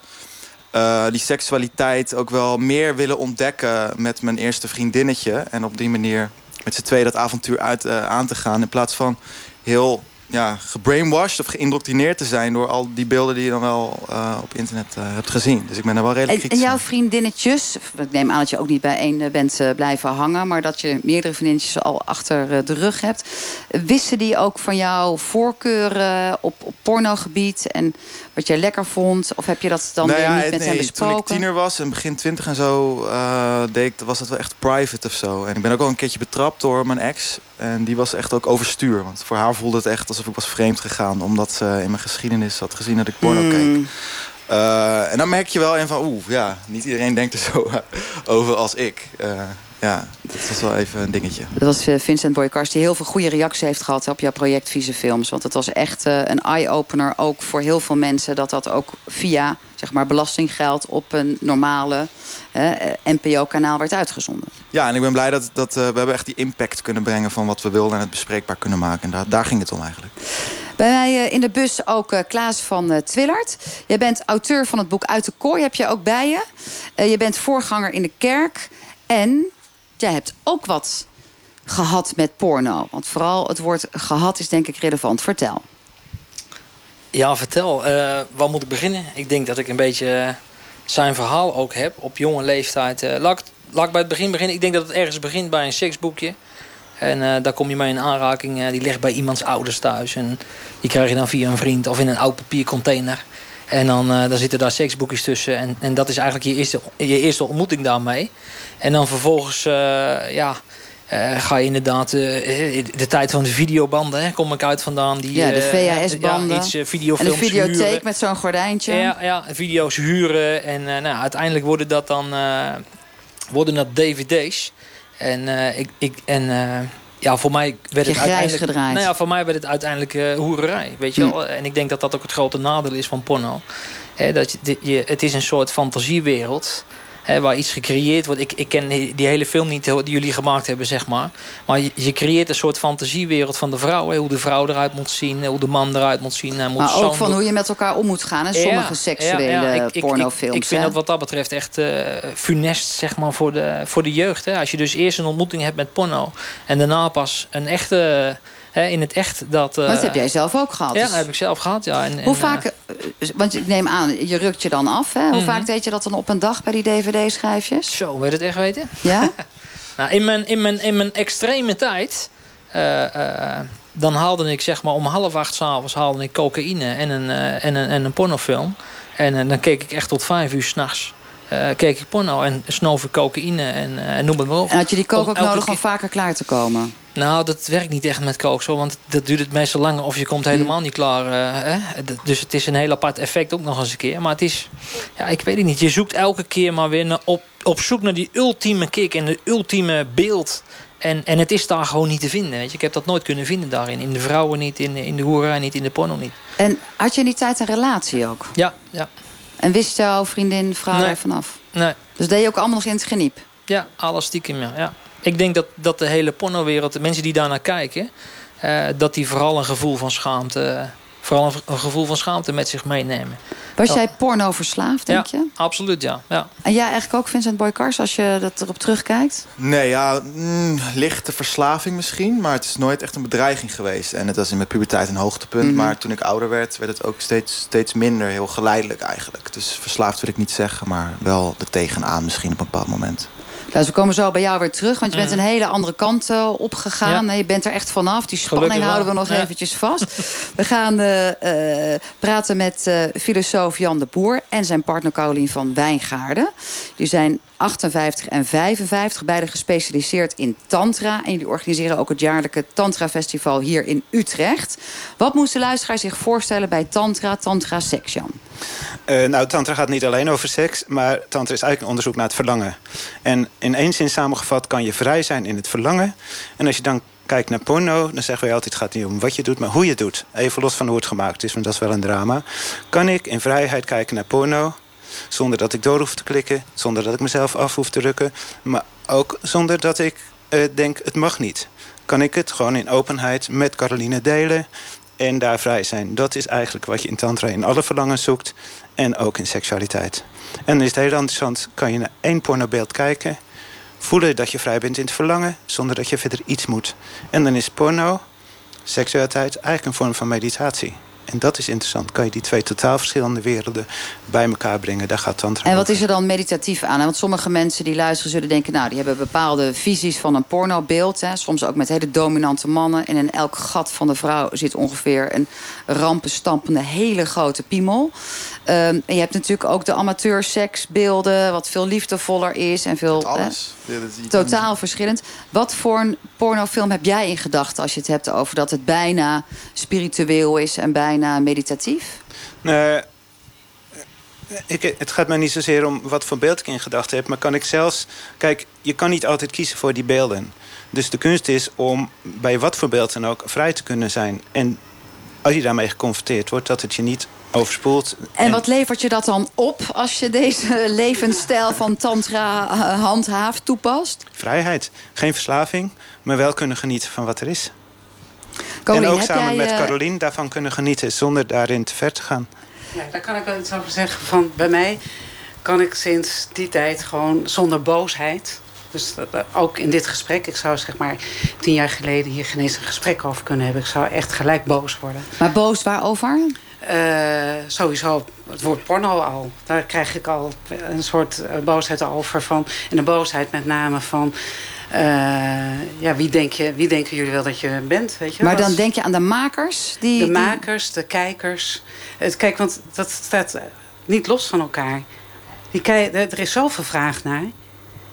Uh, die seksualiteit ook wel meer willen ontdekken met mijn eerste vriendinnetje. En op die manier met z'n twee dat avontuur uit uh, aan te gaan. In plaats van heel ja, gebrainwashed of geïndoctrineerd te zijn... door al die beelden die je dan wel uh, op internet uh, hebt gezien. Dus ik ben er wel redelijk En, en jouw vriendinnetjes, ik neem aan dat je ook niet bij één bent blijven hangen... maar dat je meerdere vriendinnetjes al achter de rug hebt. Wisten die ook van jouw voorkeuren op, op pornogebied... en wat jij lekker vond? Of heb je dat dan nou weer ja, niet met nee, hem besproken? Toen ik tiener was en begin twintig en zo, uh, deed ik, was dat wel echt private of zo. En ik ben ook al een keertje betrapt door mijn ex. En die was echt ook overstuur. Want voor haar voelde het echt alsof ik was vreemd gegaan. Omdat ze in mijn geschiedenis had gezien dat ik porno Hmm. keek. Eh, en dan merk je wel in van, oeh, ja, niet iedereen denkt er zo over als ik. Eh, ja, dat was wel even een dingetje. Dat was eh, Vincent Boykars die heel veel goede reacties heeft gehad op jouw project Vieze Films. Want het was echt eh, een eye-opener ook voor heel veel mensen. Dat dat ook via zeg maar, belastinggeld op een normale eh, NPO-kanaal werd uitgezonden. Ja, en ik ben blij dat, dat we hebben echt die impact kunnen brengen van wat we wilden en het bespreekbaar kunnen maken. En daar, daar ging het om eigenlijk. Bij mij in de bus ook Klaas van Twillert. Jij bent auteur van het boek Uit de Kooi, heb je ook bij je. Je bent voorganger in de kerk. En jij hebt ook wat gehad met porno. Want vooral het woord gehad is denk ik relevant. Vertel. Ja, vertel. Eh waar moet ik beginnen? Ik denk dat ik een beetje eh, zijn verhaal ook heb op jonge leeftijd. Eh, laat, ik, bij het begin beginnen. Ik denk dat het ergens begint bij een seksboekje. En daar kom je mee in aanraking. die ligt bij iemands ouders thuis. En die krijg je dan via een vriend of in een oud papiercontainer. En dan, dan zitten daar seksboekjes tussen. En, en dat is eigenlijk je eerste, je eerste ontmoeting daarmee. En dan vervolgens, eh, ja... eh, ga je inderdaad eh, de tijd van de videobanden, hè, kom ik uit vandaan. Die, Ja, de VHS-banden. Ja, iets en de videotheek huren. met zo'n gordijntje. Ja, ja, video's huren. En nou, uiteindelijk worden dat dan worden dat dvd's. En, ik, ik, en ja, voor mij werd Je het uiteindelijk... gedraaid. Nou ja, voor mij werd het uiteindelijk eh, hoererij. Weet je Hm. wel? En ik denk dat dat ook het grote nadeel is van porno. Hè, dat je, je, het is een soort fantasiewereld... Hè, waar iets gecreëerd wordt. Ik, ik ken die hele film niet die jullie gemaakt hebben, zeg maar. Maar je, je creëert een soort fantasiewereld van de vrouw. Hè, hoe de vrouw eruit moet zien, hoe de man eruit moet zien. Hij moet Maar ook van hoe je met elkaar om moet gaan. En sommige ja, seksuele ja, ja. Ik- pornofilms. Ik, ik vind hè? dat wat dat betreft echt eh, funest zeg maar, voor, de, voor de jeugd. Hè. Als je dus eerst een ontmoeting hebt met porno... en daarna pas een echte... Hè, in het echt dat... eh, dat heb jij zelf ook gehad. Ja, dat heb ik zelf gehad, ja. En, Hoe eh, vaak, eh, want ik neem aan, je rukt je dan af. Hè? Hoe Mhm. vaak deed je dat dan op een dag bij die dvd-schijfjes? Zo, wil je het echt weten? Ja? Nou, in, mijn, in, mijn, in mijn extreme tijd... eh, eh, dan haalde ik zeg maar om half acht s'avonds haalde ik cocaïne en een, eh, en een, en een pornofilm. En eh, dan keek ik echt tot vijf uur s'nachts. eh keek ik porno en snoof ik cocaïne en, eh, en noem het maar op. En had je die Om ook nodig om vaker klaar te komen? Nou, dat werkt niet echt met kook zo, want dat duurt het meestal langer of je komt helemaal niet klaar. eh, hè? Dus het is een heel apart effect ook nog eens een keer. Maar het is, ja, ik weet het niet. Je zoekt elke keer maar weer naar, op, op zoek naar die ultieme kick en de ultieme beeld. En, en het is daar gewoon niet te vinden. Weet je? Ik heb dat nooit kunnen vinden daarin. In de vrouwen niet, in, in de hoerij niet, in de porno niet. En had je in die tijd een relatie ook? Ja, ja. En wist jouw vriendin, vrouw Nee. er vanaf? Nee. Dus deed je ook allemaal nog in het geniep? Ja, alles stiekem, ja. ja. Ik denk dat, dat de hele pornowereld, de mensen die daarnaar kijken... eh, dat die vooral een gevoel van schaamte... vooral een, een gevoel van schaamte met zich meenemen. Was jij porno verslaafd, denk ja, je? absoluut, ja. ja. En jij eigenlijk ook, Vincent Boykars, als je dat erop terugkijkt? Nee, ja, mm, lichte verslaving misschien. Maar het is nooit echt een bedreiging geweest. En het was in mijn puberteit een hoogtepunt. Mhm. Maar toen ik ouder werd, werd het ook steeds, steeds minder. Heel geleidelijk eigenlijk. Dus verslaafd wil ik niet zeggen. Maar wel er tegenaan misschien op een bepaald moment. Dus we komen zo bij jou weer terug, want je bent Mhm. een hele andere kant eh, opgegaan. Ja. Je bent er echt vanaf. Die spanning Gelukkig houden we nog Ja. eventjes vast. We gaan eh, eh, praten met filosoof Jan de Boer en zijn partner Carolien van Wijngaarden. Die zijn 58 en 55, beide gespecialiseerd in tantra. En die organiseren ook het jaarlijke Tantra Festival hier in Utrecht. Wat moest de luisteraar zich voorstellen bij Tantra, Tantra Seks, Jan? Eh, nou, tantra gaat niet alleen over seks, maar tantra is eigenlijk een onderzoek naar het verlangen. En in één zin samengevat kan je vrij zijn in het verlangen. En als je dan kijkt naar porno, dan zeggen we altijd... het gaat niet om wat je doet, maar hoe je het doet. Even los van hoe het gemaakt is, want dat is wel een drama. Kan ik in vrijheid kijken naar porno... zonder dat ik door hoef te klikken, zonder dat ik mezelf af hoef te rukken... maar ook zonder dat ik eh, denk, het mag niet. Kan ik het gewoon in openheid met Caroline delen en daar vrij zijn. Dat is eigenlijk wat je in tantra in alle verlangens zoekt. En ook in seksualiteit. En dan is het heel interessant. Kan je naar één pornobeeld kijken. Voelen dat je vrij bent in het verlangen. Zonder dat je verder iets moet. En dan is porno, seksualiteit, eigenlijk een vorm van meditatie. En dat is interessant. Kan je die twee totaal verschillende werelden bij elkaar brengen. Daar gaat tantra En wat over. is er dan meditatief aan? Want sommige mensen die luisteren zullen denken... nou, die hebben bepaalde visies van een pornobeeld. Hè. Soms ook met hele dominante mannen. En in elk gat van de vrouw zit ongeveer een rampenstampende... hele grote piemel. Ehm, en je hebt natuurlijk ook de amateurseksbeelden... wat veel liefdevoller is en veel... alles. Totaal verschillend. Wat voor een pornofilm heb jij in gedachten... als je het hebt over dat het bijna spiritueel is en bijna meditatief? Nee, Ik, het gaat mij niet zozeer om wat voor beeld ik in gedachten heb... maar kan ik zelfs... Kijk, je kan niet altijd kiezen voor die beelden. Dus de kunst is om bij wat voor beeld dan ook vrij te kunnen zijn. En als je daarmee geconfronteerd wordt, dat het je niet overspoelt. En wat levert je dat dan op als je deze levensstijl van tantra eh, handhaaft, toepast? Vrijheid. Geen verslaving, maar wel kunnen genieten van wat er is. En ook samen jij, met eh, Carolien daarvan kunnen genieten... zonder daarin te ver te gaan. Ja, daar kan ik wel iets over zeggen. Van, bij mij kan ik sinds die tijd gewoon zonder boosheid... Dus dat- dat- ook in dit gesprek, ik zou zeg maar tien jaar geleden hier geen eens een gesprek over kunnen hebben. Ik zou echt gelijk boos worden. Maar boos waarover? Eh, sowieso het woord porno al. Daar krijg ik al een soort eh, boosheid over van. En een boosheid met name van. Eh, ja, wie, denk je, wie denken jullie wel dat je bent? Weet je? Maar dan denk je aan de makers? Die, de makers, de kijkers. Het, kijk, want dat staat niet los van elkaar. Die kei- er is zoveel vraag naar.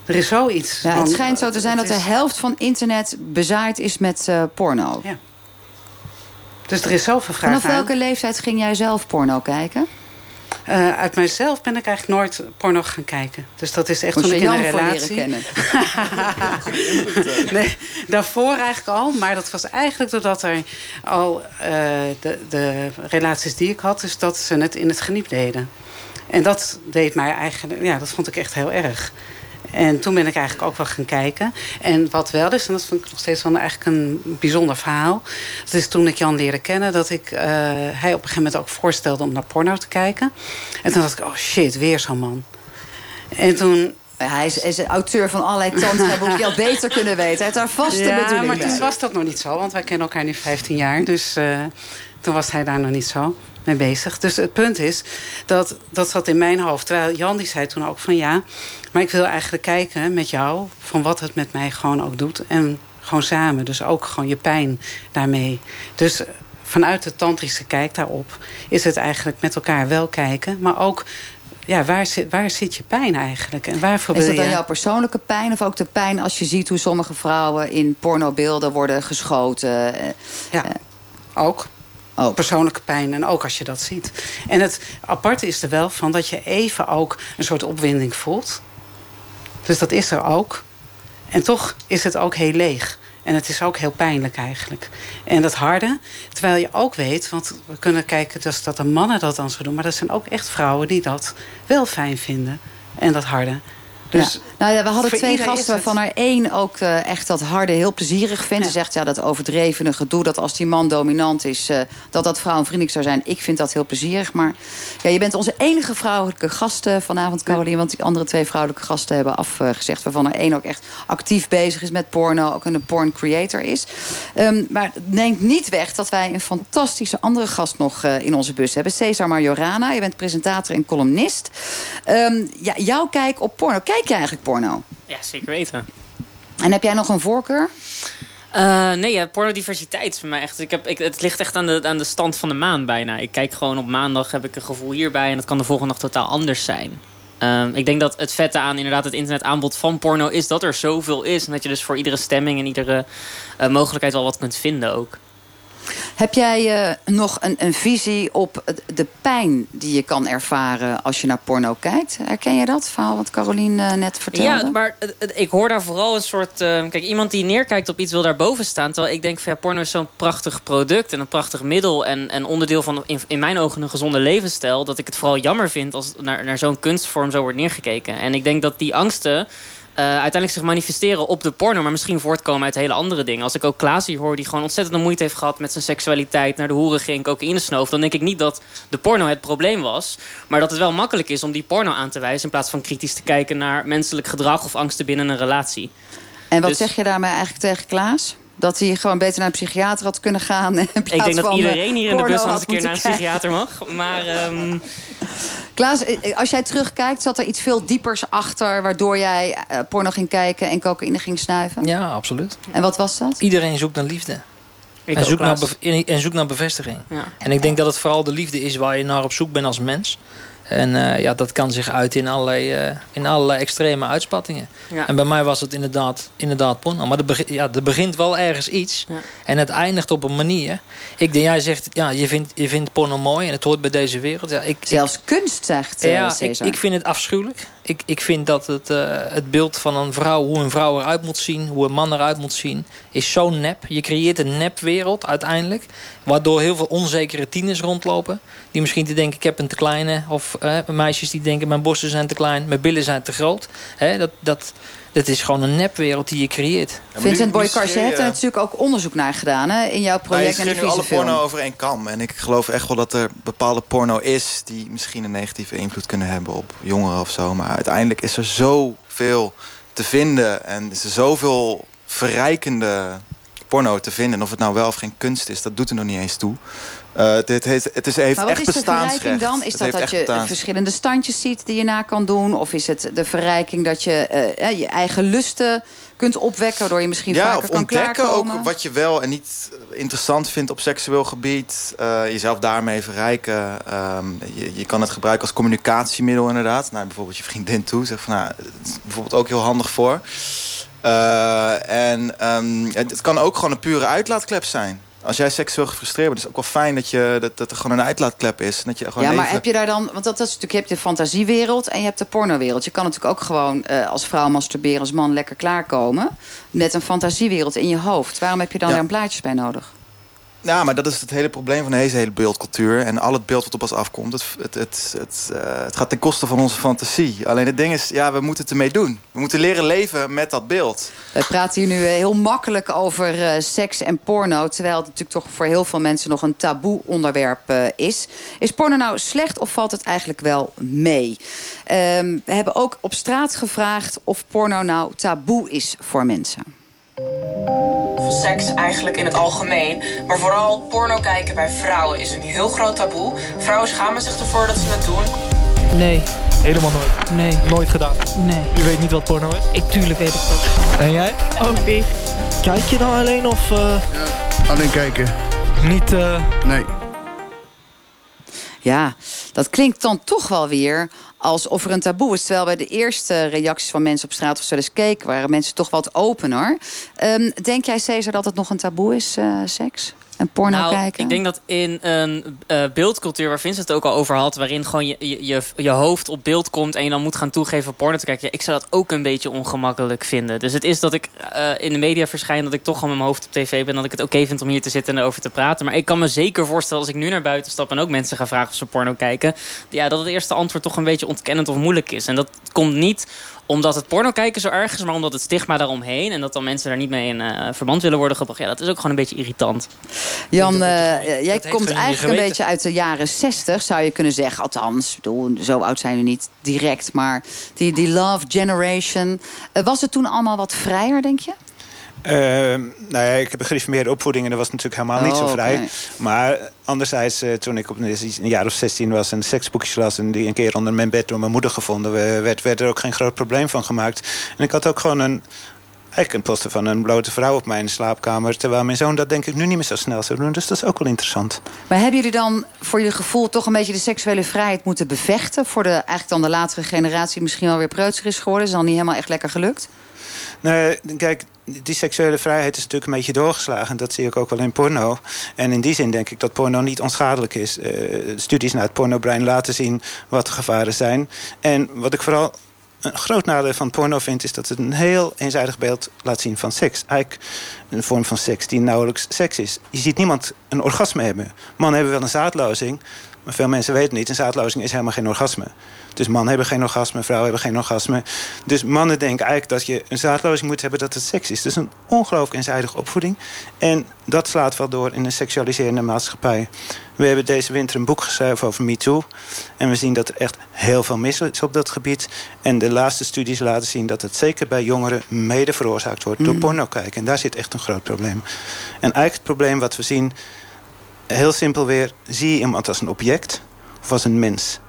Er is zoiets. Ja, het schijnt zo te zijn dat de helft van internet bezaaid is met eh, porno. Ja. Dus er is zoveel vraag Vanaf naar. welke leeftijd ging jij zelf porno kijken? Eh, uit mijzelf ben ik eigenlijk nooit porno gaan kijken. Dus dat is echt Moest toen ik in een relatie... leren nee, daarvoor eigenlijk al. Maar dat was eigenlijk doordat er al eh, de, de relaties die ik had... dus dat ze het in het geniep deden. En dat deed mij eigenlijk... Ja, dat vond ik echt heel erg. En toen ben ik eigenlijk ook wel gaan kijken. En wat wel is, en dat vind ik nog steeds wel eigenlijk een bijzonder verhaal. Dat is toen ik Jan leerde kennen, dat ik, eh, hij op een gegeven moment ook voorstelde om naar porno te kijken. En toen dacht ik, oh shit, weer zo'n man. En toen... Hij is, is auteur van allerlei tantra-boeken. Je had beter kunnen weten. Hij heeft daar vast de ja, bedoeling maar toen was dat nog niet zo. Want wij kennen elkaar nu 15 jaar. Dus eh, toen was hij daar nog niet zo mee bezig. Dus het punt is, dat, dat zat in mijn hoofd. Terwijl Jan die zei toen ook van ja... maar ik wil eigenlijk kijken met jou... van wat het met mij gewoon ook doet. En gewoon samen. Dus ook gewoon je pijn daarmee. Dus eh, vanuit de tantrische kijk daarop... is het eigenlijk met elkaar wel kijken. Maar ook... Ja, waar zit, waar zit je pijn eigenlijk? En waarvoor Is dat dan jouw persoonlijke pijn? Of ook de pijn als je ziet hoe sommige vrouwen in pornobeelden worden geschoten? Eh, Ja, ook. Persoonlijke pijn en ook als je dat ziet. En het aparte is er wel van dat je even ook een soort opwinding voelt. Dus dat is er ook. En toch is het ook heel leeg. En het is ook heel pijnlijk eigenlijk. En dat harde, terwijl je ook weet... want we kunnen kijken dus dat de mannen dat dan zo doen... maar er zijn ook echt vrouwen die dat wel fijn vinden. En dat harde. Dus ja. Nou ja, we hadden twee gasten waarvan er één ook eh, echt dat harde heel plezierig vindt. Ze zegt ja, dat overdrevene gedoe, dat als die man dominant is, eh, dat dat vrouwenvriendelijk zou zijn. Ik vind dat heel plezierig. Maar ja, je bent onze enige vrouwelijke gasten vanavond, Caroline. Want die andere twee vrouwelijke gasten hebben afgezegd. Waarvan er één ook echt actief bezig is met porno. Ook een porn creator is. Ehm, maar het neemt niet weg dat wij een fantastische andere gast nog eh, in onze bus hebben. Cesar Majorana. Je bent presentator en columnist. Ehm, ja, jouw kijk op porno. Kijk je eigenlijk porno? Ja, zeker weten. En heb jij nog een voorkeur? Eh, nee, ja, pornodiversiteit is voor mij echt. Ik heb, ik, het ligt echt aan de, aan de stand van de maan bijna. Ik kijk gewoon op maandag, heb ik een gevoel hierbij. En dat kan de volgende dag totaal anders zijn. Ehm, ik denk dat het vette aan inderdaad het internetaanbod van porno is dat er zoveel is. En dat je dus voor iedere stemming en iedere eh, mogelijkheid wel wat kunt vinden ook. Heb jij eh, nog een, een visie op de pijn die je kan ervaren als je naar porno kijkt? Herken je dat verhaal wat Caroline eh, net vertelde? Ja, maar ik hoor daar vooral een soort... eh, kijk, iemand die neerkijkt op iets wil daarboven staan. Terwijl ik denk van ja, porno is zo'n prachtig product en een prachtig middel. En, en onderdeel van in, in mijn ogen een gezonde levensstijl. Dat ik het vooral jammer vind als naar, naar zo'n kunstvorm zo wordt neergekeken. En ik denk dat die angsten... eh, uiteindelijk zich manifesteren op de porno, maar misschien voortkomen uit hele andere dingen. Als ik ook Klaas hier hoor, die gewoon ontzettende moeite heeft gehad met zijn seksualiteit, naar de hoeren ging, cocaïne snoof, dan denk ik niet dat de porno het probleem was, maar dat het wel makkelijk is om die porno aan te wijzen in plaats van kritisch te kijken naar menselijk gedrag of angsten binnen een relatie. En wat Dus- zeg je daarmee eigenlijk tegen Klaas? Dat hij gewoon beter naar een psychiater had kunnen gaan. Ik denk dat iedereen eh, hier in de bus had een keer naar een psychiater mag. Maar ehm, Klaas, eh, als jij terugkijkt, zat er iets veel diepers achter... waardoor jij eh, porno ging kijken en cocaïne ging snuiven? Ja, absoluut. En wat was dat? Iedereen zoekt naar liefde. Ik en, naar en zoekt naar bevestiging. Ja. En ik denk dat het vooral de liefde is waar je naar op zoek bent als mens. En eh, ja, dat kan zich uit in allerlei, eh, in allerlei extreme uitspattingen. Ja. En bij mij was het inderdaad, inderdaad porno. Maar er, begint, ja, er begint wel ergens iets. En het eindigt op een manier. Ik denk, jij zegt, ja, je vindt, je vindt porno mooi en het hoort bij deze wereld. Ja, ik, Zelfs kunst, zegt eh, ja, ik, ik vind het afschuwelijk. Ik, ik vind dat het, eh, het beeld van een vrouw, hoe een vrouw eruit moet zien, hoe een man eruit moet zien, is zo nep. Je creëert een nepwereld uiteindelijk. Waardoor heel veel onzekere tieners rondlopen. Die misschien te denken, ik heb een te kleine. Of eh, meisjes die denken, mijn borsten zijn te klein, mijn billen zijn te groot. Dat, dat, dat is gewoon een nepwereld die je creëert. Vincent Boykars, je hebt er natuurlijk ook onderzoek naar gedaan hè, in jouw je project en de schreef nu alle film. porno over één kam. En ik geloof echt wel dat er bepaalde porno is... die misschien een negatieve invloed kunnen hebben op jongeren of zo. Maar uiteindelijk is er zoveel te vinden. En is er zoveel verrijkende porno te vinden. En of het nou wel of geen kunst is, dat doet er nog niet eens toe. Dit heeft, het is, heeft Maar wat echt is de verrijking dan? Is dat dat je verschillende standjes ziet die je na kan doen? Of is het de verrijking dat je eh, eh, je eigen lusten kunt opwekken... waardoor je misschien ja, vaker of kan ontdekken klaarkomen? ook wat je wel en niet interessant vindt op seksueel gebied. Jezelf daarmee verrijken. Ehm, je, je kan het gebruiken als communicatiemiddel inderdaad. Naar bijvoorbeeld je vriendin toe. Zeg van, nou, het is bijvoorbeeld ook heel handig voor. En ehm, het, het kan ook gewoon een pure uitlaatklep zijn. Als jij seksueel gefrustreerd bent, is het ook wel fijn dat, je, dat, dat er gewoon een uitlaatklep is. En dat je gewoon Ja, maar even- heb je daar dan... Want dat, dat is natuurlijk, je hebt de fantasiewereld en je hebt de pornowereld. Je kan natuurlijk ook gewoon eh, als vrouw masturberen, als man lekker klaarkomen. Met een fantasiewereld in je hoofd. Waarom heb je dan Ja. daar een plaatjes bij nodig? Ja, maar dat is het hele probleem van deze hele beeldcultuur. En al het beeld wat op ons afkomt, het, het, het, het, eh, het gaat ten koste van onze fantasie. Alleen het ding is, ja, we moeten het ermee doen. We moeten leren leven met dat beeld. We praten hier nu eh, heel makkelijk over eh, seks en porno... terwijl het natuurlijk toch voor heel veel mensen nog een taboe onderwerp is. Is porno nou slecht of valt het eigenlijk wel mee? Ehm, we hebben ook op straat gevraagd of porno nou taboe is voor mensen. Seks eigenlijk in het algemeen. Maar vooral porno kijken bij vrouwen is een heel groot taboe. Vrouwen schamen zich ervoor dat ze het doen. Nee. Helemaal nooit? Nee. Nooit gedaan? Nee. Je weet niet wat porno is? Ik tuurlijk weet ik dat. En jij? Ook niet. Kijk je dan alleen of... eh, Alleen kijken. Niet... eh, Nee. Ja, dat klinkt dan toch wel weer alsof er een taboe is. Terwijl bij de eerste reacties van mensen op straat of zo eens keken... waren mensen toch wat opener. Ehm, denk jij, Cesar, dat het nog een taboe is, eh, seks? En porno nou, kijken? ik denk dat in een eh, beeldcultuur waar Vincent het ook al over had... waarin gewoon je, je, je, hoofd op beeld komt en je dan moet gaan toegeven porno te kijken... ja, ik zou dat ook een beetje ongemakkelijk vinden. Dus het is dat ik eh, in de media verschijn... dat ik toch gewoon met mijn hoofd op tv ben... dat ik het oké vind om hier te zitten en erover te praten. Maar ik kan me zeker voorstellen als ik nu naar buiten stap... en ook mensen ga vragen of ze porno kijken... Ja, dat het eerste antwoord toch een beetje ontkennend of moeilijk is. En dat komt niet omdat het porno kijken zo erg is... maar omdat het stigma daaromheen... en dat dan mensen daar niet mee in eh, verband willen worden gebracht... ja, dat is ook gewoon een beetje irritant. Jan, eh, jij komt eigenlijk een beetje uit de jaren 60, zou je kunnen zeggen. Althans, bedoel, zo oud zijn we niet direct. Maar die, die Love Generation. Eh, was het toen allemaal wat vrijer, denk je? Ehm, nou ja, ik heb een gereformeerde opvoeding en dat was natuurlijk helemaal niet Oh, zo oké. vrij. Maar anderzijds, eh, toen ik op een een jaar of 16 was en seksboekjes las... en die een keer onder mijn bed door mijn moeder gevonden we- werd... werd er ook geen groot probleem van gemaakt. En ik had ook gewoon een... Eigenlijk een poster van een blote vrouw op mijn slaapkamer. Terwijl mijn zoon dat denk ik nu niet meer zo snel zou doen. Dus dat is ook wel interessant. Maar hebben jullie dan voor je gevoel toch een beetje de seksuele vrijheid moeten bevechten? Voor de, eigenlijk dan de latere generatie die misschien wel weer preutser is geworden? Is dan niet helemaal echt lekker gelukt? Nee, kijk, die seksuele vrijheid is natuurlijk een beetje doorgeslagen. Dat zie ik ook wel in porno. En in die zin denk ik dat porno niet onschadelijk is. Eh, studies naar het pornobrein laten zien wat de gevaren zijn. En wat ik vooral een groot nadeel van porno vind... is dat het een heel eenzijdig beeld laat zien van seks. Eigenlijk een vorm van seks die nauwelijks seks is. Je ziet niemand een orgasme hebben. Mannen hebben wel een zaadlozing... maar veel mensen weten niet, een zaadlozing is helemaal geen orgasme. Dus mannen hebben geen orgasme, vrouwen hebben geen orgasme. Dus mannen denken eigenlijk dat je een zaadlozing moet hebben dat het seks is. Dus een ongelooflijk eenzijdige opvoeding. En dat slaat wel door in een seksualiserende maatschappij. We hebben deze winter een boek geschreven over MeToo. En we zien dat er echt heel veel mis is op dat gebied. En de laatste studies laten zien dat het zeker bij jongeren mede veroorzaakt wordt door Mhm. porno kijken. En daar zit echt een groot probleem. En eigenlijk het probleem wat we zien, heel simpel weer, zie je iemand als een object of als een mens?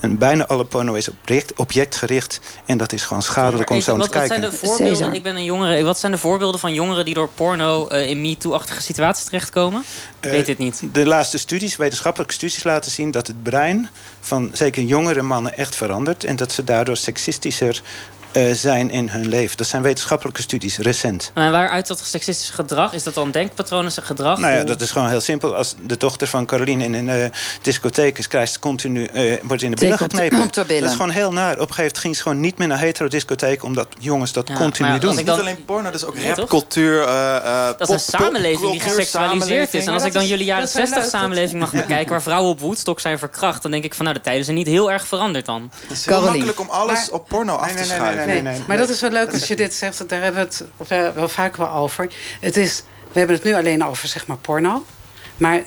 En bijna alle porno is object, objectgericht. En dat is gewoon schadelijk om zo wat, te wat kijken. zijn de voorbeelden? Ik ben een jongere. Wat zijn de voorbeelden van jongeren die door porno eh, in MeToo-achtige situaties terechtkomen? Ik weet het niet. Eh, De laatste studies, wetenschappelijke studies laten zien... dat het brein van zeker jongere mannen echt verandert... en dat ze daardoor seksistischer eh, zijn in hun leven. Dat zijn wetenschappelijke studies, recent. En waaruit dat seksistisch gedrag? Is dat dan denkpatronen, gedrag? Nou ja, dat is gewoon heel simpel. Als de dochter van Caroline in een eh, discotheek is... krijgt ze continu, eh, wordt in de billen geknepen. op de billen. Dat is gewoon heel naar. Op een gegeven moment ging ze gewoon niet meer naar hetero-discotheek... omdat jongens dat Ja, continu maar doen. ik dan- Niet alleen porno, dus ook Nee, toch? rapcultuur. eh, eh, Dat is een samenleving die geseksualiseerd is. En als ik dan jullie jaren dat is wel 60 leuk, dat- samenleving mag bekijken... waar vrouwen op Woodstock zijn verkracht... dan denk ik van nou, de tijden zijn niet heel erg veranderd dan. Het is heel makkelijk om alles op porno af te schuiven. Nee, maar dat is wel leuk als je dit zegt. Daar hebben we het wel, wel vaak wel over. Het is, we hebben het nu alleen over zeg maar porno. Maar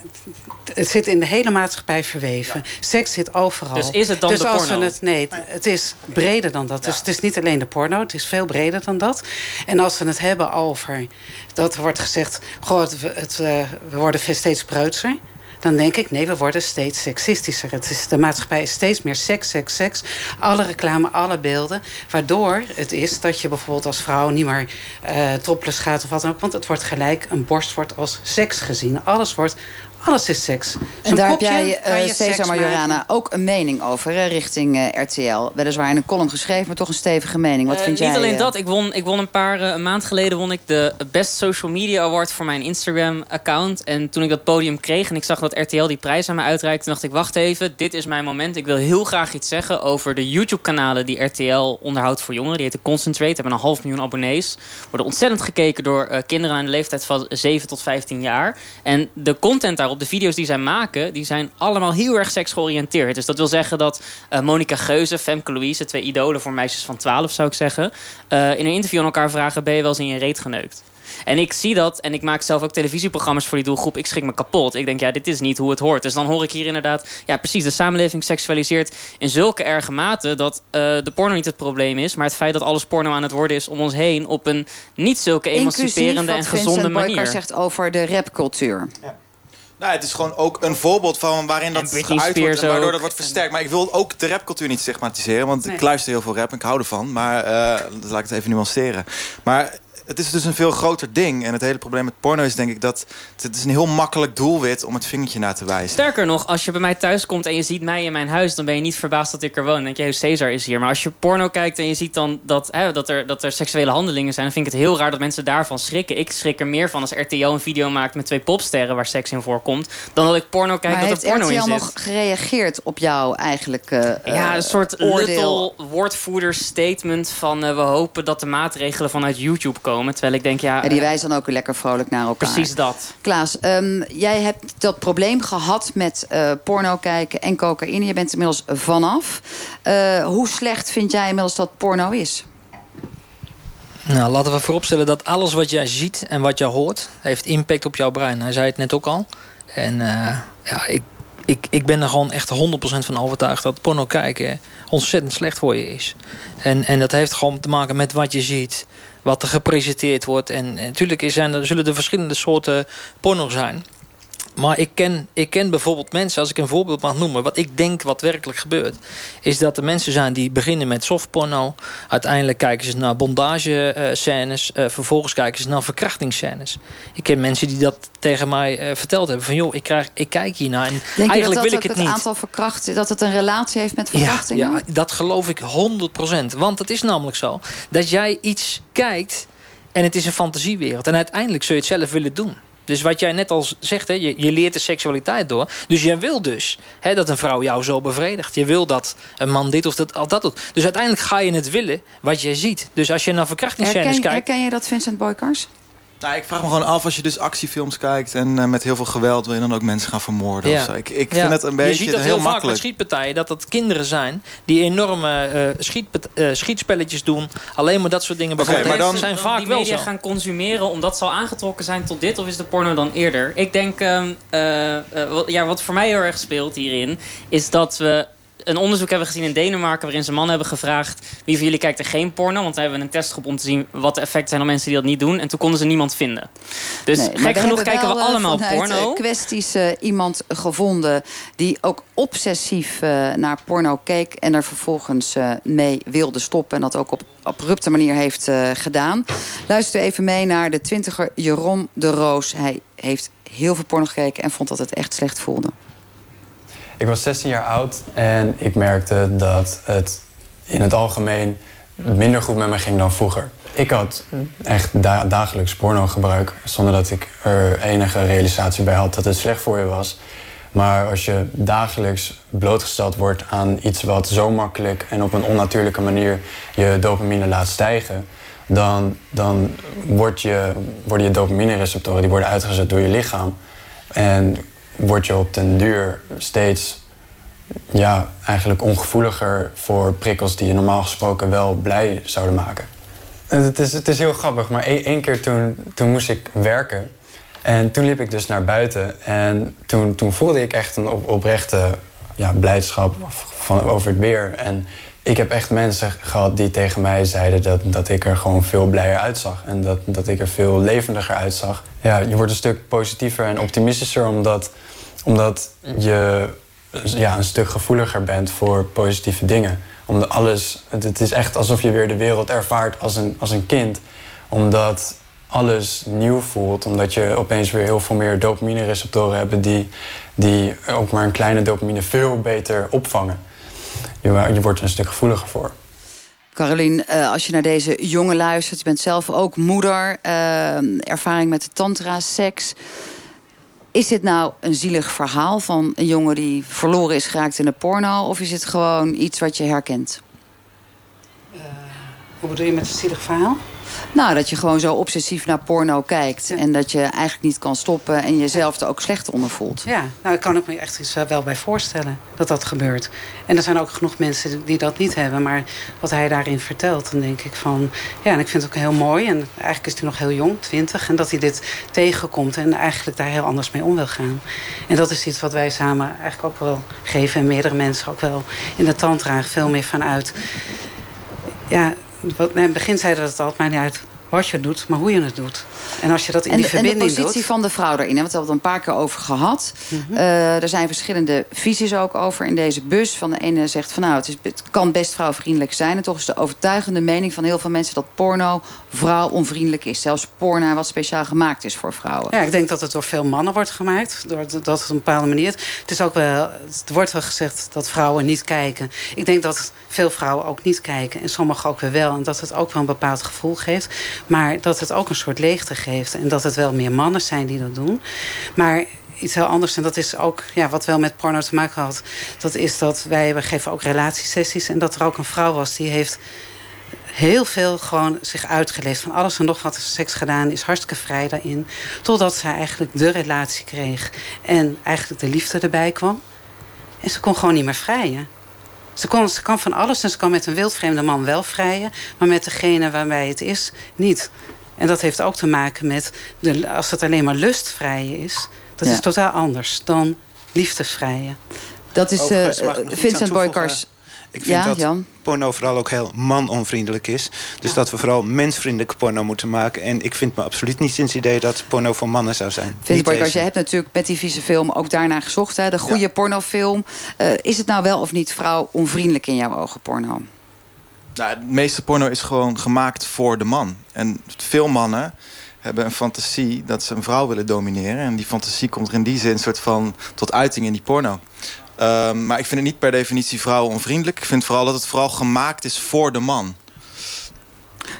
het zit in de hele maatschappij verweven. Seks zit overal. Dus is het dan dus de als porno? We het, nee, het- is breder dan dat. Dus het is niet alleen de porno, het is veel breder dan dat. En als we het hebben over... dat er wordt gezegd... Goh, het, het, eh, we worden steeds preutser... Dan denk ik, nee, we worden steeds seksistischer. Het is, de maatschappij is steeds meer seks, seks, seks. Alle reclame, alle beelden. Waardoor het is dat je bijvoorbeeld als vrouw niet meer eh topless gaat of wat dan ook. Want het wordt gelijk, een borst wordt als seks gezien. Alles wordt, alles is seks. En daar heb jij, eh seks Cesar. Majorana, ook een mening over, hè, richting eh, RTL. Weliswaar in een column geschreven, maar toch een stevige mening. Wat Eh, vind niet jij? alleen eh, dat, ik won, ik won een paar een maand geleden won ik de Best Social Media Award voor mijn Instagram-account. En toen ik dat podium kreeg en ik zag dat RTL die prijs aan me uitreikte, dacht ik: wacht even, dit is mijn moment. Ik wil heel graag iets zeggen over de YouTube-kanalen die RTL onderhoudt voor jongeren. Die heten Concentrate, hebben een half miljoen abonnees. Worden ontzettend gekeken door eh, kinderen aan de leeftijd van 7 tot 15 jaar. En de content daarop, de video's die zij maken, die zijn allemaal heel erg seksgeoriënteerd. Dus dat wil zeggen dat eh Monica Geuze, Femke Louise, twee idolen voor meisjes van 12 zou ik zeggen, eh, in een interview aan elkaar vragen: ben je wel eens in je reet geneukt? En ik zie dat en ik maak zelf ook televisieprogramma's voor die doelgroep. Ik schrik me kapot. Ik denk, ja, dit is niet hoe het hoort. Dus dan hoor ik hier inderdaad, ja, precies, de samenleving seksualiseert in zulke erge mate dat eh, de porno niet het probleem is, maar het feit dat alles porno aan het worden is om ons heen op een niet zulke emanciperende en wat gezonde Vincent manier. zegt over de rapcultuur. Nou, het is gewoon ook een voorbeeld van waarin dat geuit wordt en waardoor dat wordt versterkt. Maar ik wil ook de rapcultuur niet stigmatiseren, want Nee. ik luister heel veel rap en ik hou ervan. Maar eh, dus laat ik het even nuanceren. Maar het is dus een veel groter ding. En het hele probleem met porno is denk ik dat het is een heel makkelijk doelwit om het vingertje naar te wijzen. Sterker nog, als je bij mij thuis komt en je ziet mij in mijn huis... dan ben je niet verbaasd dat ik er woon. Dan denk je, hey, Cesar is hier. Maar als je porno kijkt en je ziet dan dat, hè, dat, er, dat er seksuele handelingen zijn... dan vind ik het heel raar dat mensen daarvan schrikken. Ik schrik er meer van als RTL een video maakt met twee popsterren... waar seks in voorkomt, dan dat ik porno kijk maar dat heeft er porno in RTL zit. nog gereageerd op jouw eigenlijk eh, Ja, een soort oordeel? little woordvoerder statement van... eh, we hopen dat de maatregelen vanuit YouTube komen. Terwijl ik denk, ja... Ja, die eh, wijzen dan ook weer lekker vrolijk naar elkaar. Precies dat. Klaas, ehm, jij hebt dat probleem gehad met eh, porno kijken en cocaïne. Je bent inmiddels vanaf. Eh, hoe slecht vind jij inmiddels dat porno is? Nou, laten we vooropstellen dat alles wat jij ziet en wat jij hoort... heeft impact op jouw brein. Hij zei het net ook al. En eh, ja, ik, ik, ik ben er gewoon echt 100% van overtuigd... dat porno kijken ontzettend slecht voor je is. En, en dat heeft gewoon te maken met wat je ziet... wat er gepresenteerd wordt. En, natuurlijk zijn er, zullen er verschillende soorten porno zijn... Maar ik ken, ik ken bijvoorbeeld mensen, als ik een voorbeeld mag noemen... wat ik denk wat werkelijk gebeurt... is dat er mensen zijn die beginnen met softporno... uiteindelijk kijken ze naar bondage-scènes... eh, vervolgens kijken ze naar verkrachtingsscènes. Ik ken mensen die dat tegen mij eh, verteld hebben... van joh, ik, krijg, ik kijk hiernaar en Denk eigenlijk dat wil ik het het niet. aantal verkrachten, dat het een relatie heeft met Ja, verkrachtingen? ja, dat geloof ik 100%. Want het is namelijk zo dat jij iets kijkt en het is een fantasiewereld. En uiteindelijk zul je het zelf willen doen. Dus wat jij net al zegt, hè, je, je leert de seksualiteit door. Dus jij wil dus hè, dat een vrouw jou zo bevredigt. Je wil dat een man dit of dat, al dat doet. Dus uiteindelijk ga je het willen wat jij ziet. Dus als je naar verkrachtingsscènes kijkt... herken je dat, Vincent Boykars? Nou, ik vraag me gewoon af als je dus actiefilms kijkt en eh, met heel veel geweld wil je dan ook mensen gaan vermoorden of zo. Ik, ik Ja. vind het een beetje Je ziet dat heel, heel vaak met makkelijk. schietpartijen, dat dat kinderen zijn die enorme eh, schietpart- eh, schietspelletjes doen. Alleen maar dat soort dingen. bijvoorbeeld. maar dan, zijn vaak die wel media zo. gaan consumeren omdat ze al aangetrokken zijn tot dit of is de porno dan eerder? Ik denk, ehm, eh, eh, wat, ja, wat voor mij heel erg speelt hierin is dat we een onderzoek hebben gezien in Denemarken... waarin ze mannen hebben gevraagd... wie van jullie kijkt er geen porno? Want daar hebben we een testgroep om te zien... wat de effecten zijn op mensen die dat niet doen. En toen konden ze niemand vinden. Dus Nee, gek genoeg kijken we eh, allemaal porno. eh, kwesties eh, iemand gevonden die ook obsessief naar porno keek... en er vervolgens mee wilde stoppen. En dat ook op abrupte manier heeft gedaan. Luister even mee naar de twintiger Jeroen de Roos. Hij heeft heel veel porno gekeken en vond dat het echt slecht voelde. Ik was 16 jaar oud en ik merkte dat het in het algemeen minder goed met me ging dan vroeger. Ik had echt da- dagelijks pornogebruik zonder dat ik er enige realisatie bij had dat het slecht voor je was. Maar als je dagelijks blootgesteld wordt aan iets wat zo makkelijk en op een onnatuurlijke manier je dopamine laat stijgen, dan, dan je, worden je dopamine-receptoren die worden uitgezet door je lichaam. En word je op den duur steeds ja, eigenlijk ongevoeliger voor prikkels die je normaal gesproken wel blij zouden maken. En Het is, het is heel grappig, maar één keer toen, toen moest ik werken. En toen liep ik dus naar buiten. En toen, toen voelde ik echt een op, oprechte ja, blijdschap van, over het weer. En ik heb echt mensen gehad die tegen mij zeiden dat, dat ik er gewoon veel blijer uitzag. En dat, dat ik er veel levendiger uitzag. Ja, je wordt een stuk positiever en optimistischer omdat, omdat je ja, een stuk gevoeliger bent voor positieve dingen. Omdat alles, het, is echt alsof je weer de wereld ervaart als een, als een kind. Omdat alles nieuw voelt. Omdat je opeens weer heel veel meer dopamine-receptoren hebt... Die, die ook maar een kleine dopamine veel beter opvangen. Je, je wordt er een stuk gevoeliger voor. Carolien, eh, als je naar deze jongen luistert, je bent zelf ook moeder, eh, ervaring met de tantra, seks. Is dit nou een zielig verhaal van een jongen die verloren is geraakt in de porno? Of is het gewoon iets wat je herkent? Hoe bedoel je met een zielig verhaal? Nou, dat je gewoon zo obsessief naar porno kijkt. En dat je eigenlijk niet kan stoppen en jezelf er ook slecht onder voelt. Ja, nou, ik kan ik me echt iets eh, wel bij voorstellen dat dat gebeurt. En er zijn ook genoeg mensen die dat niet hebben. Maar wat hij daarin vertelt, dan denk ik van... Ja, en ik vind het ook heel mooi. En eigenlijk is hij nog heel jong, twintig. En dat hij dit tegenkomt en eigenlijk daar heel anders mee om wil gaan. En dat is iets wat wij samen eigenlijk ook wel geven. En meerdere mensen ook wel in de tantra veel meer vanuit... Ja, in het begin zeiden dat het altijd maar niet uit wat je doet, maar hoe je het doet. En als je dat in En die de, en de verbinding positie doet... van de vrouw daarin, hè, want we hebben het al een paar keer over gehad. Mhm. Eh, er zijn verschillende visies ook over in deze bus. Van de ene zegt van nou, het, is, het kan best vrouwvriendelijk zijn. En toch is de overtuigende mening van heel veel mensen dat porno vrouwonvriendelijk is. Zelfs porno wat speciaal gemaakt is voor vrouwen. Ja, ik denk dat het door veel mannen wordt gemaakt. Door dat het op een bepaalde manier. Het, is ook wel, het wordt wel gezegd dat vrouwen niet kijken. Ik denk dat veel vrouwen ook niet kijken. En sommigen ook weer wel. En dat het ook wel een bepaald gevoel geeft. Maar dat het ook een soort leegte geeft. En dat het wel meer mannen zijn die dat doen. Maar iets heel anders. En dat is ook ja, wat wel met porno te maken had. Dat is dat wij we geven ook relatiesessies. En dat er ook een vrouw was die heeft heel veel gewoon zich uitgeleefd. Van alles en nog wat seks gedaan is. Hartstikke vrij daarin. Totdat zij eigenlijk de relatie kreeg. En eigenlijk de liefde erbij kwam. En ze kon gewoon niet meer vrijen. Ze, kon, ze kan van alles en ze kan met een wildvreemde man wel vrijen. Maar met degene waarbij het is, niet. En dat heeft ook te maken met... De, als het alleen maar lustvrijen is... dat Ja. is totaal anders dan liefdesvrijen. Dat is eh, iets Vincent? Boykars. Ik vind Ja, dat Jan? porno vooral ook heel manonvriendelijk is. Dus dat we vooral mensvriendelijke porno moeten maken. En ik vind me absoluut niet sinds het idee dat porno voor mannen zou zijn. Deze. jij hebt natuurlijk met die vieze film ook daarna gezocht. Hè? De goede pornofilm. Eh, is het nou wel of niet vrouwonvriendelijk in jouw ogen, porno? Nou, het meeste porno is gewoon gemaakt voor de man. En veel mannen hebben een fantasie dat ze een vrouw willen domineren. En die fantasie komt er in die zin soort van tot uiting in die porno. Ehm, maar ik vind het niet per definitie vrouwenonvriendelijk. Ik vind vooral dat het vooral gemaakt is voor de man.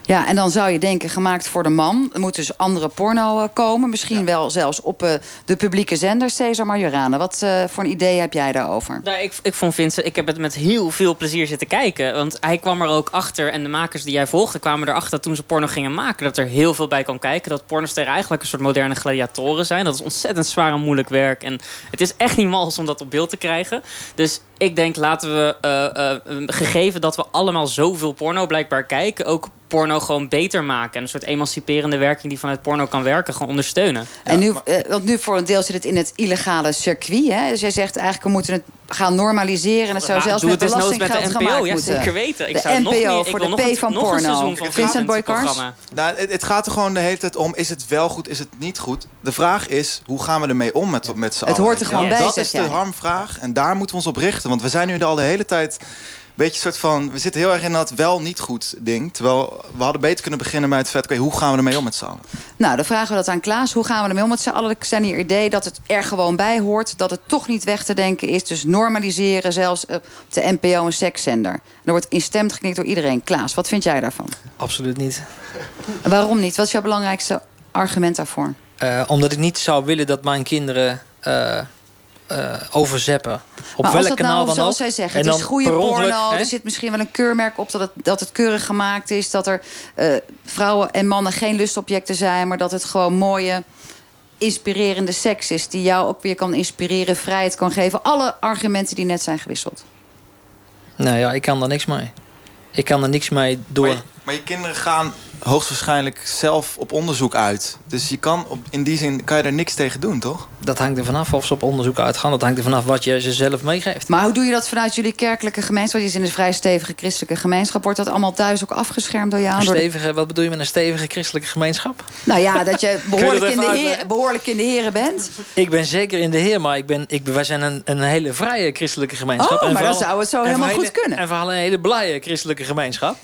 Ja, en dan zou je denken, gemaakt voor de man. Er moet dus andere porno eh, komen. Misschien wel zelfs op eh, de publieke zender. Cesar Majorana, wat eh, voor een idee heb jij daarover? Nou, ik, ik vond Vincent, ik heb het met heel veel plezier zitten kijken. Want hij kwam er ook achter, en de makers die jij volgde kwamen erachter toen ze porno gingen maken. Dat er heel veel bij kan kijken. Dat pornosterren eigenlijk een soort moderne gladiatoren zijn. Dat is ontzettend zwaar en moeilijk werk. En het is echt niet mals om dat op beeld te krijgen. Dus ik denk, laten we, gegeven dat we allemaal zoveel porno blijkbaar kijken, ook porno gewoon beter maken. En een soort emanciperende werking die vanuit porno kan werken, gewoon ondersteunen. en nu, eh, want nu voor een deel zit het in het illegale circuit. Hè? Dus jij zegt eigenlijk, we moeten het gaan normaliseren. En het zou zelfs met het belastinggeld met de NPO, gemaakt ja, moeten. zeker weten. Ik de zou nog meer- ik voor wil de nog P van nog porno. van Vincent Boykars? Nou, het, het gaat er gewoon de hele tijd om, is het wel goed, is het niet goed? De vraag is, hoe gaan we ermee om met, met z'n Het hoort er gewoon Ja, bij, Dat is de harmvraag en daar moeten we ons op richten. Want we zijn nu al de hele tijd beetje soort van... We zitten heel erg in dat wel niet goed ding. Terwijl we hadden beter kunnen beginnen met het vet... oké, hoe gaan we ermee om met z'n allen? Nou, dan vragen we dat aan Klaas. Hoe gaan we ermee om met z'n allen? Er zijn hier idee dat het er gewoon bij hoort. Dat het toch niet weg te denken is. Dus normaliseren, zelfs eh, op de NPO een sekszender. Er wordt instemd geknikt door iedereen. Klaas, wat vind jij daarvan? Absoluut niet. En waarom niet? Wat is jouw belangrijkste argument daarvoor? Eh, omdat ik niet zou willen dat mijn kinderen eh, eh, overzeppen. Op maar als welk dat kanaal nou, dan zoals ook. zij zeggen, En het is dan goede per ongeluk, porno. hè? Er zit misschien wel een keurmerk op dat het, dat het keurig gemaakt is. Dat er eh, vrouwen en mannen geen lustobjecten zijn. Maar dat het gewoon mooie, inspirerende seks is. Die jou ook weer kan inspireren, vrijheid kan geven. Alle argumenten die net zijn gewisseld. Nou ja, ik kan daar niks mee. Ik kan er niks mee door. Maar je kinderen gaan hoogstwaarschijnlijk zelf op onderzoek uit. Dus je kan op, in die zin kan je er niks tegen doen, toch? Dat hangt er vanaf of ze op onderzoek uitgaan. Dat hangt er vanaf wat je ze zelf meegeeft. Maar hoe doe je dat vanuit jullie kerkelijke gemeenschap? Je is in een vrij stevige christelijke gemeenschap. Wordt dat allemaal thuis ook afgeschermd door jou? Een stevige, wat bedoel je met een stevige christelijke gemeenschap? Nou ja, dat je behoorlijk, dat in de, heer, behoorlijk in de heren bent. Ik ben zeker in de Heer, maar ik ben, ik, wij zijn een, een hele vrije christelijke gemeenschap. Oh, En maar dan vooral- zou het zo helemaal goed hele- kunnen. En vooral een hele blije christelijke gemeenschap.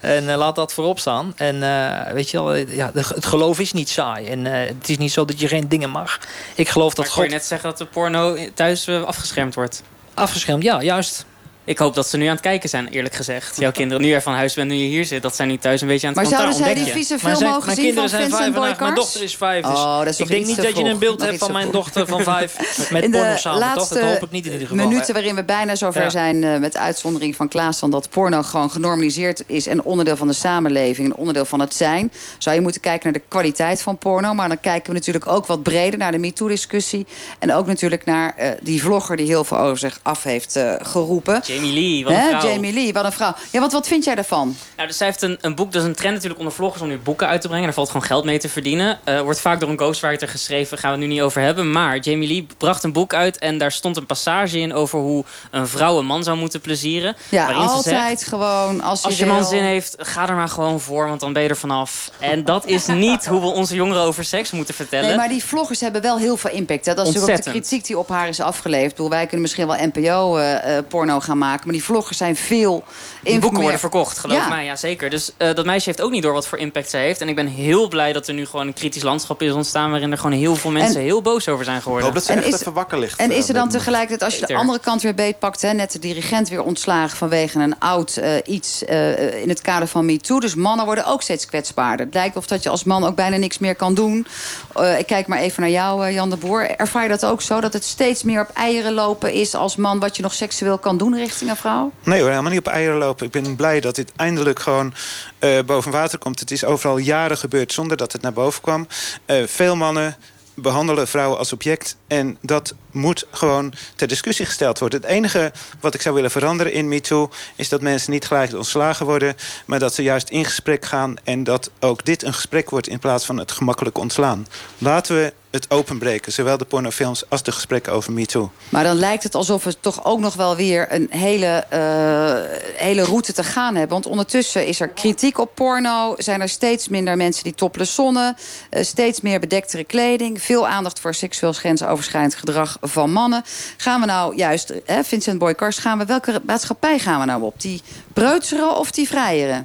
En eh, laat dat voorop staan. En eh, weet je wel, eh, ja, het geloof is niet saai. En het is niet zo dat je geen dingen mag. Ik geloof dat Maar God je net zeggen dat de porno thuis afgeschermd wordt. afgeschermd, ja, juist. Ik hoop dat ze nu aan het kijken zijn, eerlijk gezegd. Jouw kinderen, nu er van huis bent, nu je hier zit... dat zijn nu thuis een beetje aan het Maar zouden zij die ontdekken. vieze film mogen zien van Vincent vijf en. Mijn dochter is vijf. Dus Oh, dat is ik denk niet dat je een beeld Nog hebt van mijn vroeg. dochter van vijf met in porno samen. Toch? Dat laatste hoop ik niet in ieder geval. minuten waarin we bijna zover Ja. zijn... eh, met uitzondering van Klaas... van dat porno gewoon genormaliseerd is... en onderdeel van de samenleving, een onderdeel van het zijn... zou je moeten kijken naar de kwaliteit van porno. Maar dan kijken we natuurlijk ook wat breder naar de MeToo-discussie. En ook natuurlijk naar eh, die vlogger die heel veel over zich af heeft eh, geroepen. Jamie Lee, wat een Hè, vrouw. Jamie Lee, wat een vrouw. Ja, wat, wat vind jij daarvan? Nou, dus zij heeft een, een boek, dat is een trend natuurlijk onder vloggers om nu boeken uit te brengen. Daar valt gewoon geld mee te verdienen. Eh, wordt vaak door een ghostwriter geschreven, gaan we het nu niet over hebben. Maar Jamie Lee bracht een boek uit en daar stond een passage in over hoe een vrouw een man zou moeten plezieren. Ja, altijd zegt, gewoon als je, als je wil. man zin heeft, ga er maar gewoon voor, want dan ben je er vanaf. En dat is niet hoe we onze jongeren over seks moeten vertellen. Nee, maar die vloggers hebben wel heel veel impact. Hè. Dat is natuurlijk ook de kritiek die op haar is afgeleverd. Bedoel, wij kunnen misschien wel NPO-porno gaan maken... maar die vloggers zijn veel... Die boeken worden verkocht, geloof Ja. mij. Ja, zeker. Dus eh, dat meisje heeft ook niet door wat voor impact ze heeft. En ik ben heel blij dat er nu gewoon een kritisch landschap is ontstaan... waarin er gewoon heel veel mensen En- heel boos over zijn geworden. Ik hoop dat ze En echt is- even wakker ligt. En eh, is er dan tegelijkertijd, als je de andere kant weer beetpakt... Hè, net de dirigent weer ontslagen vanwege een oud eh, iets eh, in het kader van MeToo. Dus mannen worden ook steeds kwetsbaarder. Het lijkt of dat je als man ook bijna niks meer kan doen. Eh, ik kijk maar even naar jou, eh, Jan de Boer. Ervaar je dat ook zo? Dat het steeds meer op eieren lopen is als man... wat je nog seksueel kan doen richting een vrouw? Nee hoor, helemaal niet op eieren lopen. Ik ben blij dat dit eindelijk gewoon eh, boven water komt. Het is overal jaren gebeurd zonder dat het naar boven kwam. Eh, veel mannen behandelen vrouwen als object. En dat moet gewoon ter discussie gesteld worden. Het enige wat ik zou willen veranderen in MeToo... is dat mensen niet gelijk ontslagen worden... maar dat ze juist in gesprek gaan... en dat ook dit een gesprek wordt in plaats van het gemakkelijk ontslaan. Laten we het openbreken, zowel de pornofilms als de gesprekken over MeToo. Maar dan lijkt het alsof we toch ook nog wel weer een hele, eh, hele route te gaan hebben. Want ondertussen is er kritiek op porno. Zijn er steeds minder mensen die topless zonnen. eh, steeds meer bedektere kleding. Veel aandacht voor seksueel grensoverschrijdend gedrag van mannen. Gaan we nou juist, hè, Vincent Boykars, gaan we, welke maatschappij gaan we nou op? Die breutsere of die vrijere?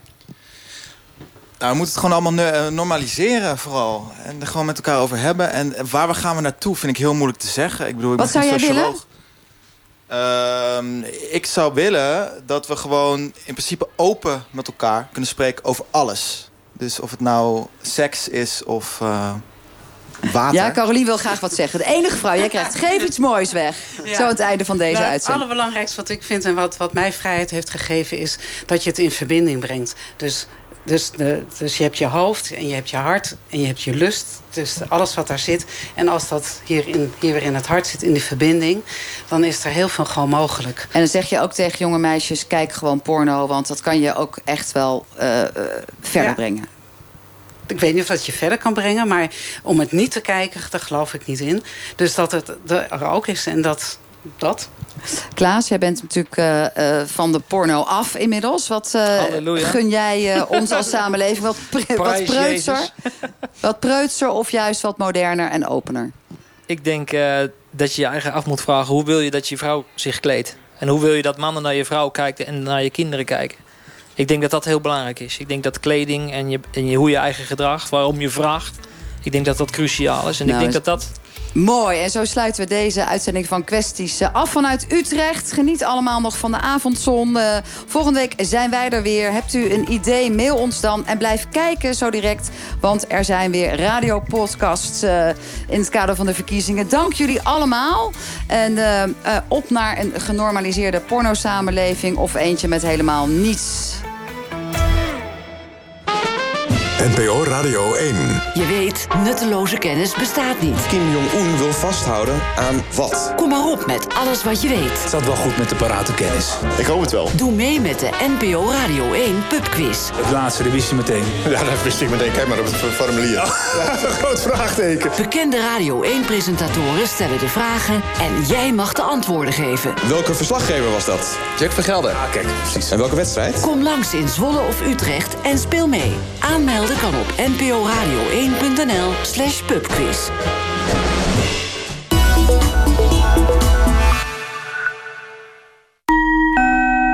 Nou, we moeten het gewoon allemaal eh, normaliseren vooral. En er gewoon met elkaar over hebben. En waar we gaan we naartoe vind ik heel moeilijk te zeggen. Ik bedoel, ik Wat ben zou jij willen? socioloog. Ehm, ik zou willen dat we gewoon in principe open met elkaar kunnen spreken over alles. Dus of het nou seks is of eh, water. Ja, Carolien wil graag wat zeggen. De enige vrouw, jij krijgt geef iets moois weg. Ja. Zo aan het einde van deze Nou, het uitzending. allerbelangrijkste wat ik vind en wat, wat mij vrijheid heeft gegeven... is dat je het in verbinding brengt. Dus, dus, de, dus je hebt je hoofd en je hebt je hart en je hebt je lust. Dus alles wat daar zit. En als dat hier, in, hier weer in het hart zit, in die verbinding... dan is er heel veel gewoon mogelijk. En dan zeg je ook tegen jonge meisjes, kijk gewoon porno... want dat kan je ook echt wel eh, eh, verder Ja. brengen. Ik weet niet of dat je verder kan brengen, maar om het niet te kijken, daar geloof ik niet in. Dus dat het er ook is en dat dat. Klaas, jij bent natuurlijk eh, eh, van de porno af inmiddels. Wat eh, Halleluja. gun jij eh, ons als samenleving? Wat, pre- wat preutser? Jezus. Wat preutser of juist wat moderner en opener? Ik denk eh, dat je je eigen af moet vragen... hoe wil je dat je vrouw zich kleedt? En hoe wil je dat mannen naar je vrouw kijken en naar je kinderen kijken? Ik denk dat dat heel belangrijk is. Ik denk dat kleding en, je, en je, hoe je eigen gedrag, waarom je vraagt... ik denk dat dat cruciaal is. En Nou, ik denk is- dat dat... Mooi, en zo sluiten we deze uitzending van Kwesties eh, af vanuit Utrecht. Geniet allemaal nog van de avondzon. Eh, volgende week zijn wij er weer. Hebt u een idee, mail ons dan. En blijf kijken zo direct, want er zijn weer radiopodcasts... eh in het kader van de verkiezingen. Dank jullie allemaal. En op naar een genormaliseerde pornosamenleving... of eentje met helemaal niets. NPO Radio 1. Je weet, nutteloze kennis bestaat niet. Kim Jong-un wil vasthouden aan wat? Kom maar op met alles wat je weet. Het zat wel goed met de parate kennis. Ik hoop het wel. Doe mee met de NPO Radio 1 pubquiz. Het laatste, dat wist je meteen. Ja, dat wist ik meteen. Kijk maar op het formulier. groot vraagteken. Bekende Radio 1-presentatoren stellen de vragen en jij mag de antwoorden geven. Welke verslaggever was dat? Jack Vergelder. Ah, kijk, precies. En welke wedstrijd? Kom langs in Zwolle of Utrecht en speel mee. Aanmelden kan op nporadio1.nl slash pubquiz.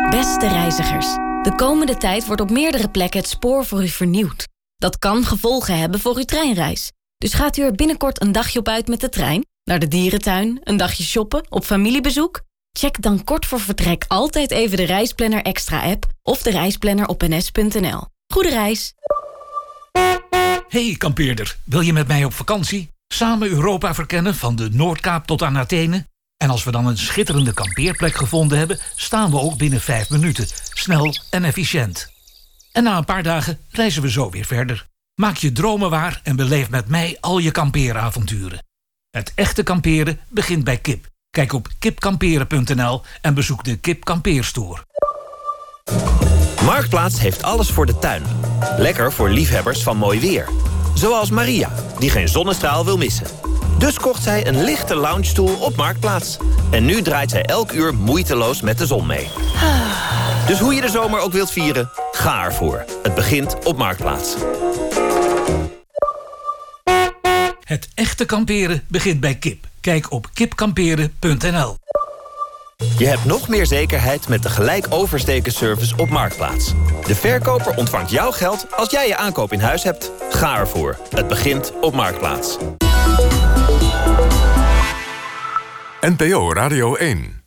Beste reizigers, de komende tijd wordt op meerdere plekken het spoor voor u vernieuwd. Dat kan gevolgen hebben voor uw treinreis. Dus gaat u er binnenkort een dagje op uit met de trein? Naar de dierentuin, een dagje shoppen, op familiebezoek? Check dan kort voor vertrek altijd even de Reisplanner Extra app of de reisplanner op ns.nl. Goede reis! Hey kampeerder, wil je met mij op vakantie? Samen Europa verkennen van de Noordkaap tot aan Athene? En als we dan een schitterende kampeerplek gevonden hebben... staan we ook binnen vijf minuten. Snel en efficiënt. En na een paar dagen reizen we zo weer verder. Maak je dromen waar en beleef met mij al je kampeeravonturen. Het echte kamperen begint bij kip. Kijk op kipkamperen.nl en bezoek de Kip Kampeerstore. Marktplaats heeft alles voor de tuin. Lekker voor liefhebbers van mooi weer. Zoals Maria, die geen zonnestraal wil missen. Dus kocht zij een lichte loungestoel op Marktplaats. En nu draait zij elk uur moeiteloos met de zon mee. Dus hoe je de zomer ook wilt vieren, ga ervoor. Het begint op Marktplaats. Het echte kamperen begint bij kip. Kijk op kipkamperen.nl. Je hebt nog meer zekerheid met de gelijk oversteken service op Marktplaats. De verkoper ontvangt jouw geld als jij je aankoop in huis hebt. Ga ervoor. Het begint op Marktplaats. NPO Radio 1.